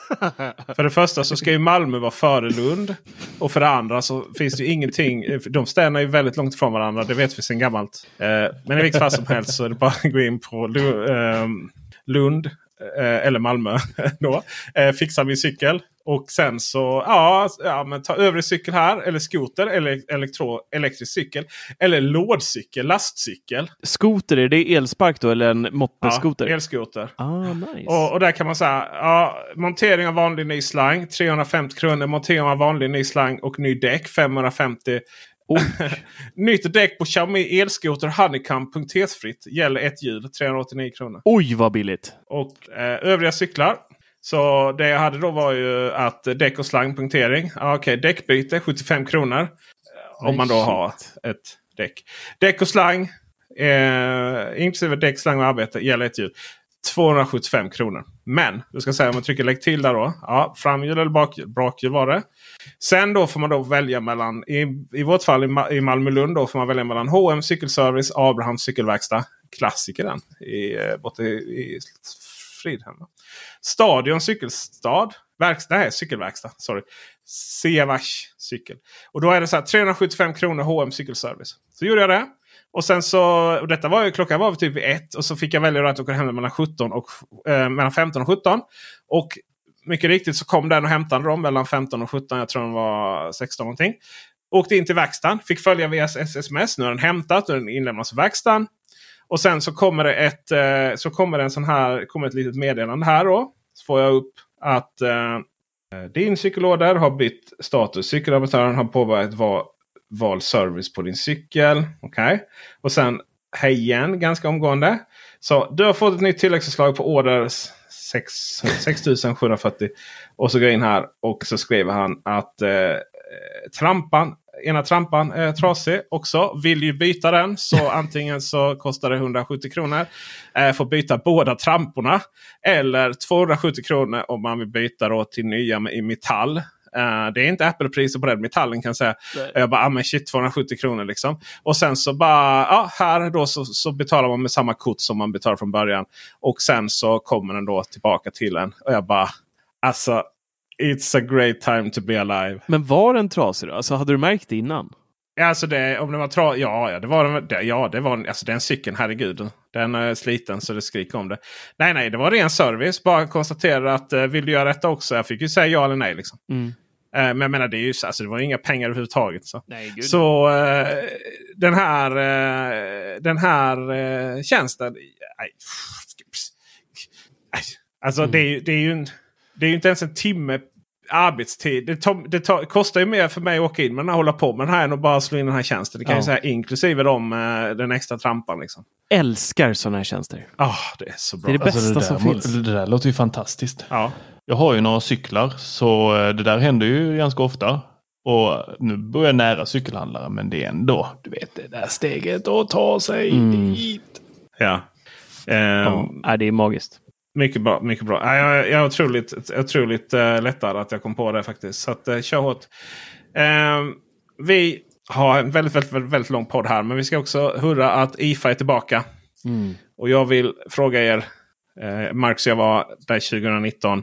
[SPEAKER 5] [LAUGHS] för det första så ska ju Malmö vara före Lund. Och för det andra så finns det ju ingenting. De städerna är ju väldigt långt ifrån varandra. Det vet vi sedan gammalt. Eh, men i vilket fall som helst så är det bara att gå in på ehm, Lund eller Malmö. [LAUGHS] då, eh, fixa min cykel. Och sen så ja, ja men ta övrig cykel här. Eller skoter eller elektro, elektrisk cykel. Eller lådcykel, lastcykel.
[SPEAKER 6] Skoter, är det elspark då eller en moppeskoter?
[SPEAKER 5] Ja, elskoter.
[SPEAKER 6] Ah, nice.
[SPEAKER 5] och, och där kan man säga ja, montering av vanlig ny slang 350 kronor. Montering av vanlig ny slang och ny däck 550 Nytt däck på Xiaomi elskoter Honeycomb punktetsfritt. Gäller ett hjul 389 kronor.
[SPEAKER 6] Oj vad billigt!
[SPEAKER 5] Och eh, övriga cyklar. Så det jag hade då var ju att däck och slang punktering. Ah, Okej, okay, däckbyte 75 kronor. Nej, om man då shit. har ett däck. Däck och slang. Eh, inklusive däck, slang och arbete gäller ett hjul. 275 kronor. Men du ska säga om man trycker lägg till där då. Ja, framhjul eller bakhjul. Bakhjul var det. Sen då får man då välja mellan, i, i vårt fall i, Ma i Malmö-Lund, då får man välja mellan H&M Cykelservice, Abrahams cykelverkstad. Klassiker den. I, eh, borta i, i Fridhem. Stadion cykelstad. Verkstad, nej, cykelverkstad. Sorry. Sevars cykel. Och då är det så här 375 kronor H&M cykelservice. Så gjorde jag det. Och sen så, och detta var ju, klockan var typ ett och så fick jag välja att åka hem mellan, 17 och, eh, mellan 15 och 17. Och mycket riktigt så kom den och hämtade dem mellan 15 och 17. Jag tror den var 16 någonting. Åkte in till verkstaden. Fick följa via sms. Nu har den hämtat och den inlämnas till verkstaden. Och sen så kommer det ett, eh, så kommer det en sån här, kommer ett litet meddelande här då. Så får jag upp att eh, eh din cykellåda har bytt status. Cykeloperatören har påbörjat val, val service på din cykel. Okay. Och sen hej igen ganska omgående. Så du har fått ett nytt tilläggsförslag på order 6740. Och så går jag in här och så skriver han att eh, trampan ena trampan är trasig också. Vill ju byta den så [LAUGHS] antingen så kostar det 170 kronor. Eh, får byta båda tramporna. Eller 270 kronor om man vill byta då till nya i metall. Uh, det är inte Apple-priser på den metallen kan jag säga. Nej. Jag bara, ah, men shit 270 kronor liksom. Och sen så bara, ja här då så, så, betalar man med samma kort som man betalar från början. Och sen så kommer den då tillbaka till en. Och jag bara, alltså It's a great time to be alive.
[SPEAKER 6] Men var den trasig då? Alltså hade du märkt det innan?
[SPEAKER 5] Alltså det, om den var trasig? Ja, ja, det var den. Ja, det var alltså den cykeln. Herregud. Den är sliten så det skriker om det. Nej, nej, det var ren service. Bara konstatera att uh, vill du göra detta också? Jag fick ju säga ja eller nej. Liksom. Mm. Uh, men jag menar, det, är ju, alltså, det var inga pengar överhuvudtaget. Så,
[SPEAKER 6] nej,
[SPEAKER 5] så uh, den här, den här tjänsten. Alltså mm. det, det är ju en det är ju inte ens en timme arbetstid. Det, tar, det tar, kostar ju mer för mig att åka in med den här hålla på med den här än att bara slå in den här tjänsten. Det kan ja. jag säga inklusive dem, den extra trampan. Liksom.
[SPEAKER 6] Älskar sådana här tjänster.
[SPEAKER 5] Oh, det är så bra.
[SPEAKER 6] Det är det bästa alltså, det
[SPEAKER 7] som
[SPEAKER 6] finns.
[SPEAKER 7] Det där låter ju fantastiskt.
[SPEAKER 5] Ja.
[SPEAKER 7] Jag har ju några cyklar så eh, det där händer ju ganska ofta. Och nu börjar jag nära cykelhandlare men det är ändå, du vet det där steget att ta sig mm. dit.
[SPEAKER 5] Ja.
[SPEAKER 6] Um, ja, det är magiskt.
[SPEAKER 5] Mycket bra. Mycket bra. Jag, jag är otroligt, otroligt uh, lättad att jag kom på det faktiskt. Så att, uh, kör hårt. Uh, vi har en väldigt, väldigt, väldigt, väldigt lång podd här. Men vi ska också hurra att IFA är tillbaka. Mm. Och jag vill fråga er. Uh, Marcus jag var där 2019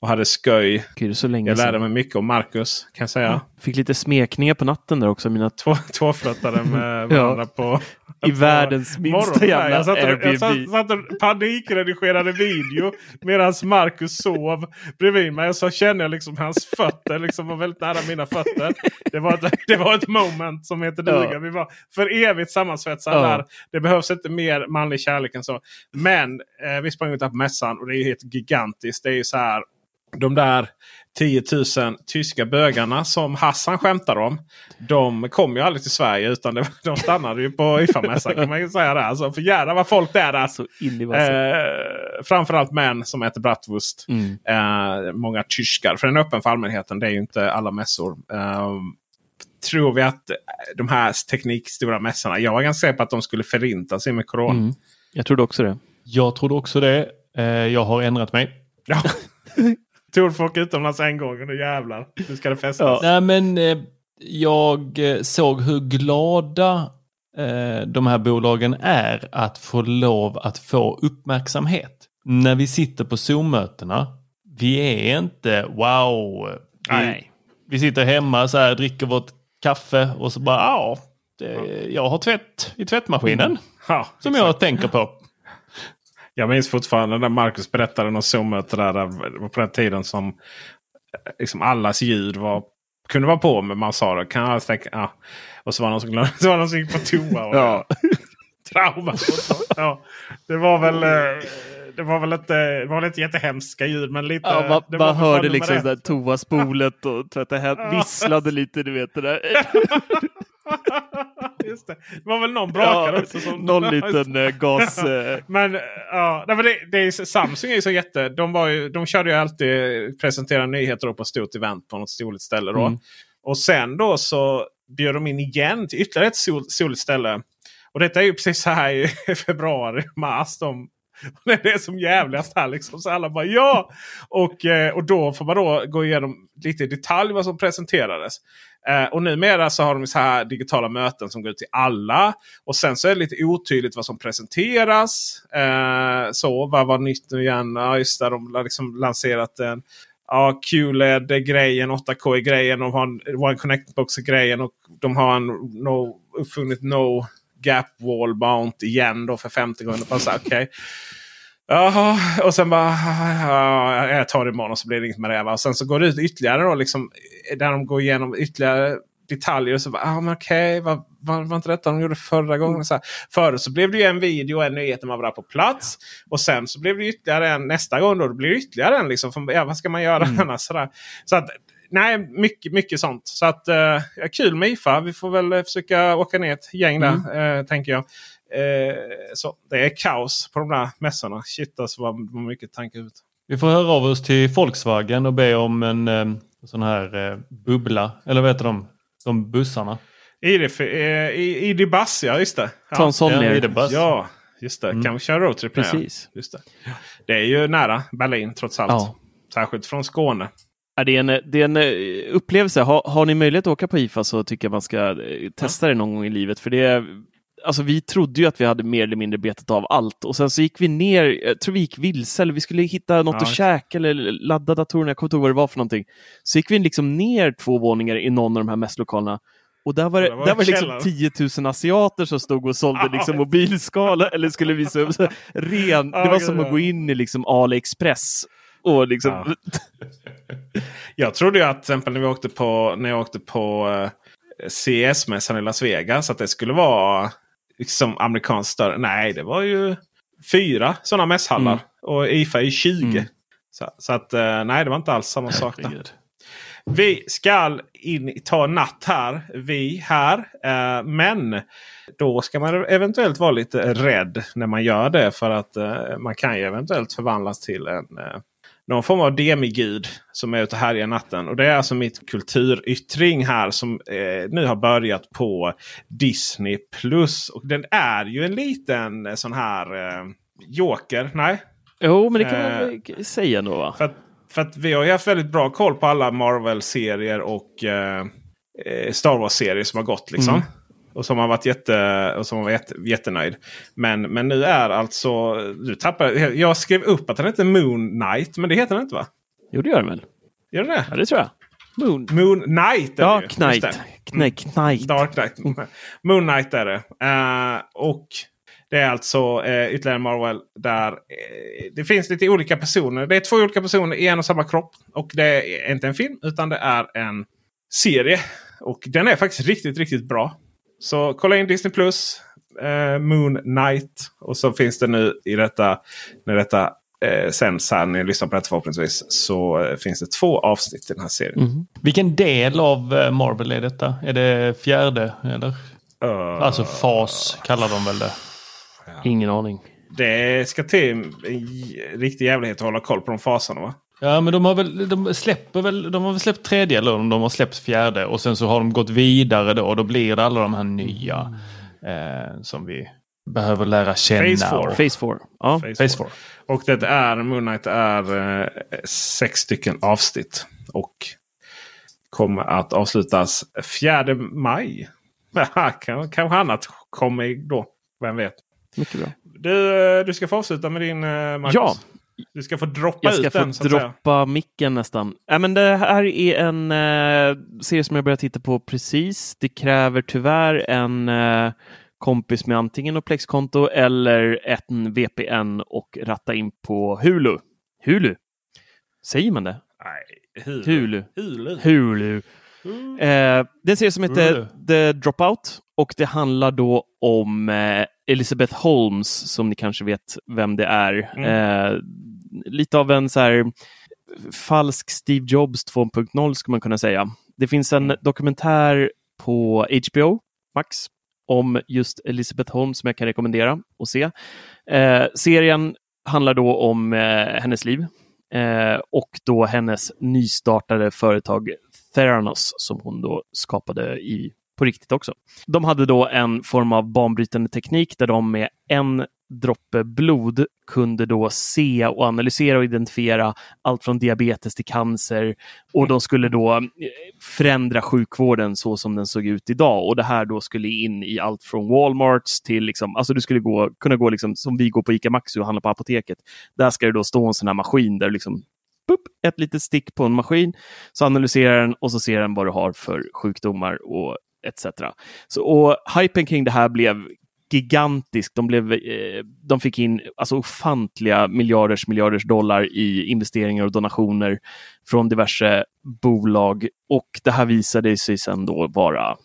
[SPEAKER 5] och hade sköj.
[SPEAKER 6] Gud, så länge
[SPEAKER 5] jag lärde mig mycket om Marcus kan jag säga. Ja,
[SPEAKER 6] fick lite smekningar på natten där också. Mina
[SPEAKER 5] två, tvåflöttade med [LAUGHS] varandra på
[SPEAKER 6] i världens minsta jävla
[SPEAKER 5] jag satt, Airbnb. Jag satt, satt och panikredigerade video medan Marcus sov bredvid mig. Och så kände jag liksom hans fötter liksom var väldigt nära mina fötter. Det var ett, det var ett moment som heter duga. Ja. Vi var för evigt sammansvetsade ja. där. Det behövs inte mer manlig kärlek än så. Men eh, vi sprang ut på mässan och det är helt gigantiskt. Det är ju så här de där 10 000 tyska bögarna som Hassan skämtar om. De kom ju aldrig till Sverige utan det, de stannade ju på IFA-mässan kan man ju säga. Det. Alltså, för jävlar vad folk det är där.
[SPEAKER 6] Så in i vassen.
[SPEAKER 5] Eh, framförallt män som äter bratwurst.
[SPEAKER 6] Mm.
[SPEAKER 5] Eh, många tyskar. För den är öppen för allmänheten. Det är ju inte alla mässor. Eh, tror vi att de här teknikstora mässorna. Jag var ganska säker på att de skulle förintas i med corona.
[SPEAKER 6] Mm. Jag trodde också det.
[SPEAKER 7] Jag trodde också det. Eh, jag har ändrat mig.
[SPEAKER 5] Ja. [LAUGHS] Tog folk utomlands en gång och nu jävlar. Nu ska det festas.
[SPEAKER 7] Nej men eh, jag eh, såg hur glada eh, de här bolagen är att få lov att få uppmärksamhet. När vi sitter på Zoom-mötena. Vi är inte wow. Vi,
[SPEAKER 5] Nej.
[SPEAKER 7] vi sitter hemma så här, dricker vårt kaffe och så bara ja. Det, jag har tvätt i tvättmaskinen.
[SPEAKER 5] Ja,
[SPEAKER 7] Som
[SPEAKER 5] exakt.
[SPEAKER 7] jag tänker på.
[SPEAKER 5] Jag minns fortfarande när Marcus berättade något Zoom-möte där. Det var på den tiden som eh, liksom allas ljud var, kunde vara på. Men man sa det. Kan jag tänka, ja. Och så var det någon som, glömde, [LAUGHS] så var det någon som gick på toa. Och
[SPEAKER 6] Ja. [LAUGHS]
[SPEAKER 5] Trauma. ja, det var väl... eh, Det var väl inte, det var väl inte jättehemska ljud men lite...
[SPEAKER 6] Ja, man
[SPEAKER 5] det
[SPEAKER 6] man hörde liksom
[SPEAKER 5] ett.
[SPEAKER 6] där toaspolet och tvätta händerna. Visslade lite, du vet det där. [LAUGHS]
[SPEAKER 5] Just det. det var väl någon brakare
[SPEAKER 6] Ja,
[SPEAKER 5] också. Som,
[SPEAKER 6] någon liten eh, gas... [LAUGHS] Eh,
[SPEAKER 5] Men ja, nej, men det, det är, Samsung är ju så jätte... De, var ju, de körde ju alltid presentera nyheter på ett stort event på något soligt ställe. Då.
[SPEAKER 6] Mm.
[SPEAKER 5] Och sen då så bjöd de in igen till ytterligare ett sol, soligt ställe. Och detta är ju precis så här i [LAUGHS] februari, mars. De, [LAUGHS] det är som jävligast här liksom. Så alla bara ja! Och, eh, och då får man då gå igenom lite i detalj vad som presenterades. Eh, och numera så har de så här digitala möten som går ut till alla. Och sen så är det lite otydligt vad som presenteras. Eh, så vad var nytt nu igen? Ja, just det, de har liksom lanserat en ja, QLED-grejen, 8K-grejen. De har en One Connect-box-grejen. Och de har en no, uppfunnit No Gap Wall Mount igen då för 50 gånger. Okej. Jaha, och sen bara ja, jag tar det imorgon och så blir det inget med det. Va? Och sen så går det ut ytterligare då liksom där de går igenom ytterligare detaljer. Och så bara, ah, men okej, var, var, var inte detta de gjorde förra gången? Så här. Förut så blev det ju en video och en nyhet när man var där på plats. Och sen så blev det ytterligare en nästa gång. Då, då blir det ytterligare en. Liksom, för, ja, vad ska man göra annars? Så, så att, nej, mycket, mycket sånt. Så att, eh, kul med IFA. Vi får väl eh, försöka åka ner ett gäng där, eh, tänker jag. Eh, så Det är kaos på de där mässorna. Shit alltså vad, vad mycket tankar ut.
[SPEAKER 7] Vi får höra av oss till Volkswagen och be om en eh, sån här eh, bubbla. Eller vad heter de? De bussarna.
[SPEAKER 5] ID, eh, ID ja just det. Ja.
[SPEAKER 6] ta en sån
[SPEAKER 7] Ja,
[SPEAKER 6] ner.
[SPEAKER 7] buss.
[SPEAKER 5] Ja, just det. Kan vi köra roadtrip?
[SPEAKER 6] Precis.
[SPEAKER 5] Just det. det är ju nära Berlin trots allt.
[SPEAKER 6] Ja.
[SPEAKER 5] Särskilt från Skåne.
[SPEAKER 6] Ja, det, är en, det är en eh, upplevelse. Har, har ni möjlighet att åka på IFA så tycker jag man ska eh, testa det någon gång i livet. För det är, alltså, vi trodde ju att vi hade mer eller mindre betat av allt och sen så gick vi ner, jag tror vi gick vilse eller vi skulle hitta något
[SPEAKER 5] Ja.
[SPEAKER 6] att käka eller ladda datorerna, jag kommer inte ihåg vad det var för någonting. Så gick vi liksom ner två våningar i någon av de här mässlokalerna och där var det,
[SPEAKER 5] det var
[SPEAKER 6] där var det liksom
[SPEAKER 5] källare.
[SPEAKER 6] 10 000 asiater som stod och sålde liksom mobilskala eller skulle visa upp ren. Det
[SPEAKER 5] Ja,
[SPEAKER 6] var
[SPEAKER 5] gud,
[SPEAKER 6] som
[SPEAKER 5] ja.
[SPEAKER 6] att gå in i liksom AliExpress och liksom
[SPEAKER 5] Ja. Jag trodde ju att till exempel när, vi åkte på, när jag åkte på eh, CS-mässan i Las Vegas att det skulle vara liksom amerikanskt större. Nej, det var ju fyra sådana mässhallar.
[SPEAKER 6] Mm.
[SPEAKER 5] Och IFA är 20.
[SPEAKER 6] Mm.
[SPEAKER 5] Så, så att eh, nej, det var inte alls samma sak. Där. Vi ska in, ta natt här. Vi här. Eh, men då ska man eventuellt vara lite rädd när man gör det. För att eh, man kan ju eventuellt förvandlas till en eh, någon form av demigud som är ute och härjar natten. Och det är alltså mitt kulturyttring här som eh, nu har börjat på Disney+. Plus. Och den är ju en liten eh, sån här eh, Joker. Nej,
[SPEAKER 6] Jo, men det kan man
[SPEAKER 5] Eh,
[SPEAKER 6] väl säga ändå va?
[SPEAKER 5] för att, för att vi har ju haft väldigt bra koll på alla Marvel-serier och eh, eh, Star Wars-serier som har gått. liksom.
[SPEAKER 6] Mm.
[SPEAKER 5] Och som har varit jätte, och som har varit jätte, jättenöjd. Men, men nu är alltså... Du tappade, jag skrev upp att den heter Moon Knight. Men det heter den inte va?
[SPEAKER 6] Jo, det gör den väl?
[SPEAKER 5] Gör den det?
[SPEAKER 6] Ja, det tror jag. Moon.
[SPEAKER 5] Moon Knight är
[SPEAKER 6] Ja,
[SPEAKER 5] det ju. Just
[SPEAKER 6] Knight. Nej, Knight.
[SPEAKER 5] Dark Knight. Moon Knight är det. Eh, och det är alltså eh, ytterligare en Marvel där eh, det finns lite olika personer. Det är två olika personer i en och samma kropp. Och det är inte en film utan det är en serie. Och den är faktiskt riktigt, riktigt bra. Så kolla in Disney Plus. Eh, Moon Knight. Och så finns det nu i detta, när detta eh, så här, när ni lyssnar på detta förhoppningsvis så eh, finns det två avsnitt i den här serien.
[SPEAKER 6] Mm.
[SPEAKER 7] Vilken del av eh, Marvel är detta? Är det fjärde? Eller?
[SPEAKER 5] Uh,
[SPEAKER 7] Alltså fas kallar de väl det.
[SPEAKER 6] Ingen aning.
[SPEAKER 5] Det ska till en riktig jävlighet att hålla koll på de faserna va?
[SPEAKER 7] Ja men de har väl, de släpper väl, de har väl släppt tredje eller om de har släppt fjärde och sen så har de gått vidare då och då blir det alla de här nya eh, som vi behöver lära känna.
[SPEAKER 5] Phase
[SPEAKER 6] Phase 4. Ja.
[SPEAKER 5] Phase
[SPEAKER 7] Phase
[SPEAKER 5] four.
[SPEAKER 7] four.
[SPEAKER 5] Och det är Moon Knight är eh, sex stycken avsnitt. Och kommer att avslutas 4 maj. [LAUGHS] Kan- Kanske annat kommer då. Vem vet.
[SPEAKER 6] Mycket bra.
[SPEAKER 5] Du, eh, du ska få avsluta med din eh, Marcus.
[SPEAKER 6] Ja.
[SPEAKER 5] Du ska få droppa
[SPEAKER 6] Jag ska
[SPEAKER 5] ut
[SPEAKER 6] få
[SPEAKER 5] den.
[SPEAKER 6] Droppa micken nästan. Äh, men det här är en eh, serie som jag börjat titta på precis. Det kräver tyvärr en eh, kompis med antingen ett Plex-konto eller en VPN och ratta in på Hulu. Hulu? Säger man det?
[SPEAKER 5] Nej, Hulu.
[SPEAKER 6] Hulu.
[SPEAKER 5] Hulu.
[SPEAKER 6] Hulu. Eh, det är en serie som heter
[SPEAKER 7] Hulu.
[SPEAKER 6] The Dropout och det handlar då om eh, Elizabeth Holmes som ni kanske vet vem det är. Eh, lite av en så här falsk Steve Jobs 2.0 skulle man kunna säga. Det finns en dokumentär på HBO Max om just Elizabeth Holmes som jag kan rekommendera att se. Eh, serien handlar då om eh, hennes liv eh, och då hennes nystartade företag Theranos som hon då skapade i, på riktigt också. De hade då en form av banbrytande teknik där de med en droppe blod kunde då se och analysera och identifiera allt från diabetes till cancer och de skulle då eh, förändra sjukvården så som den såg ut idag och det här då skulle in i allt från Walmarts till liksom, alltså du skulle gå, kunna gå liksom som vi går på ICA Maxi och handlar på apoteket. Där ska det då stå en sån här maskin där liksom ett litet stick på en maskin, så analyserar den och så ser den vad du har för sjukdomar och etc. Så, och hypen kring det här blev gigantisk. De, blev, eh, de fick in alltså, ofantliga miljarders miljarders dollar i investeringar och donationer från diverse bolag. Och det här visade sig sen då vara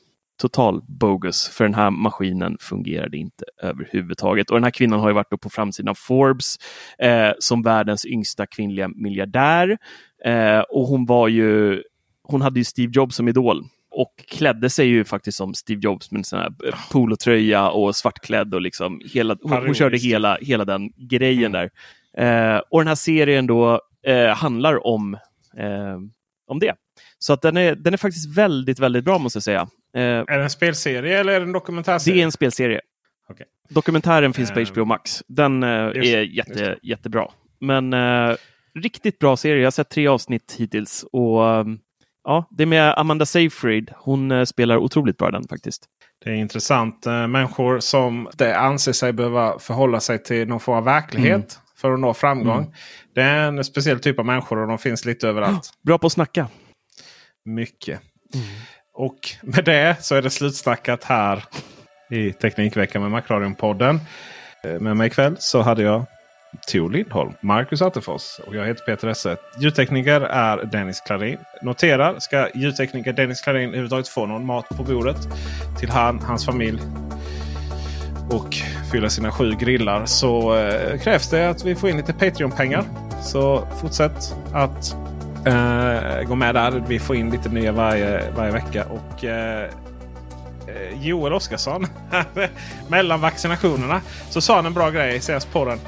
[SPEAKER 6] total bogus, för den här maskinen fungerade inte överhuvudtaget. Och den här kvinnan har ju varit då på framsidan av Forbes eh, som världens yngsta kvinnliga miljardär. Eh, och hon var ju, hon hade ju Steve Jobs som idol och klädde sig ju faktiskt som Steve Jobs med en sån här eh, polotröja och svartklädd och liksom hela, hon, hon körde hela, hela den grejen där. Eh, och den här serien då eh, handlar om, eh, om det. Så att den är, den är faktiskt väldigt, väldigt bra måste jag säga. Eh,
[SPEAKER 5] Är det en spelserie eller är det en dokumentärserie?
[SPEAKER 6] det är en spelserie.
[SPEAKER 5] Okej.
[SPEAKER 6] Dokumentären finns på HBO Max. Den eh,
[SPEAKER 5] just
[SPEAKER 6] är jätte, jättebra. Men eh, riktigt bra serie. Jag har sett tre avsnitt hittills. Och ehm, ja, Det är med Amanda Seyfried. Hon eh, spelar otroligt bra den faktiskt.
[SPEAKER 5] Det är intressant. Eh, Människor som det anser sig behöva förhålla sig till någon form av verklighet
[SPEAKER 6] Mm.
[SPEAKER 5] för att nå framgång. Det är en speciell typ av människor och de finns lite överallt.
[SPEAKER 6] Bra på att snacka.
[SPEAKER 5] Mycket. Och med det så är det slutsnackat här i Teknikveckan med Macradion-podden. Eh, Med mig ikväll så hade jag Tor Lindholm, Marcus Attefors och jag heter Peter Esse. Ljudtekniker är Dennis Klarin. Noterar, ska ljudtekniker Dennis Klarin överhuvudtaget få någon mat på bordet till han, hans familj och fylla sina sju grillar så eh, krävs det att vi får in lite Patreon-pengar. Så fortsätt att eh, gå med där. Vi får in lite nya varje, varje vecka. Och eh, eh Joel Oskarsson, [LAUGHS] mellan vaccinationerna, så sa han en bra grej senast på den.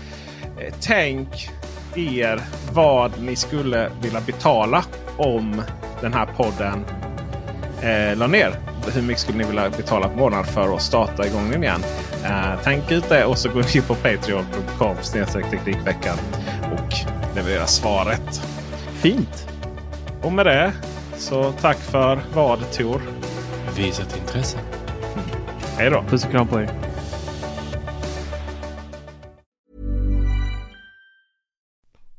[SPEAKER 5] Eh, tänk er vad ni skulle vilja betala om den här podden eh, la ner. Hur mycket skulle ni vilja betala på månaden för att starta igång den igen? Eh, tänk ut det och så går ni på patreon.com teknikveckan och leverera svaret.
[SPEAKER 6] Fint.
[SPEAKER 5] Och med det så tack för vad Tor.
[SPEAKER 7] Visat intresse.
[SPEAKER 5] Hej då!
[SPEAKER 6] Puss och kram på er.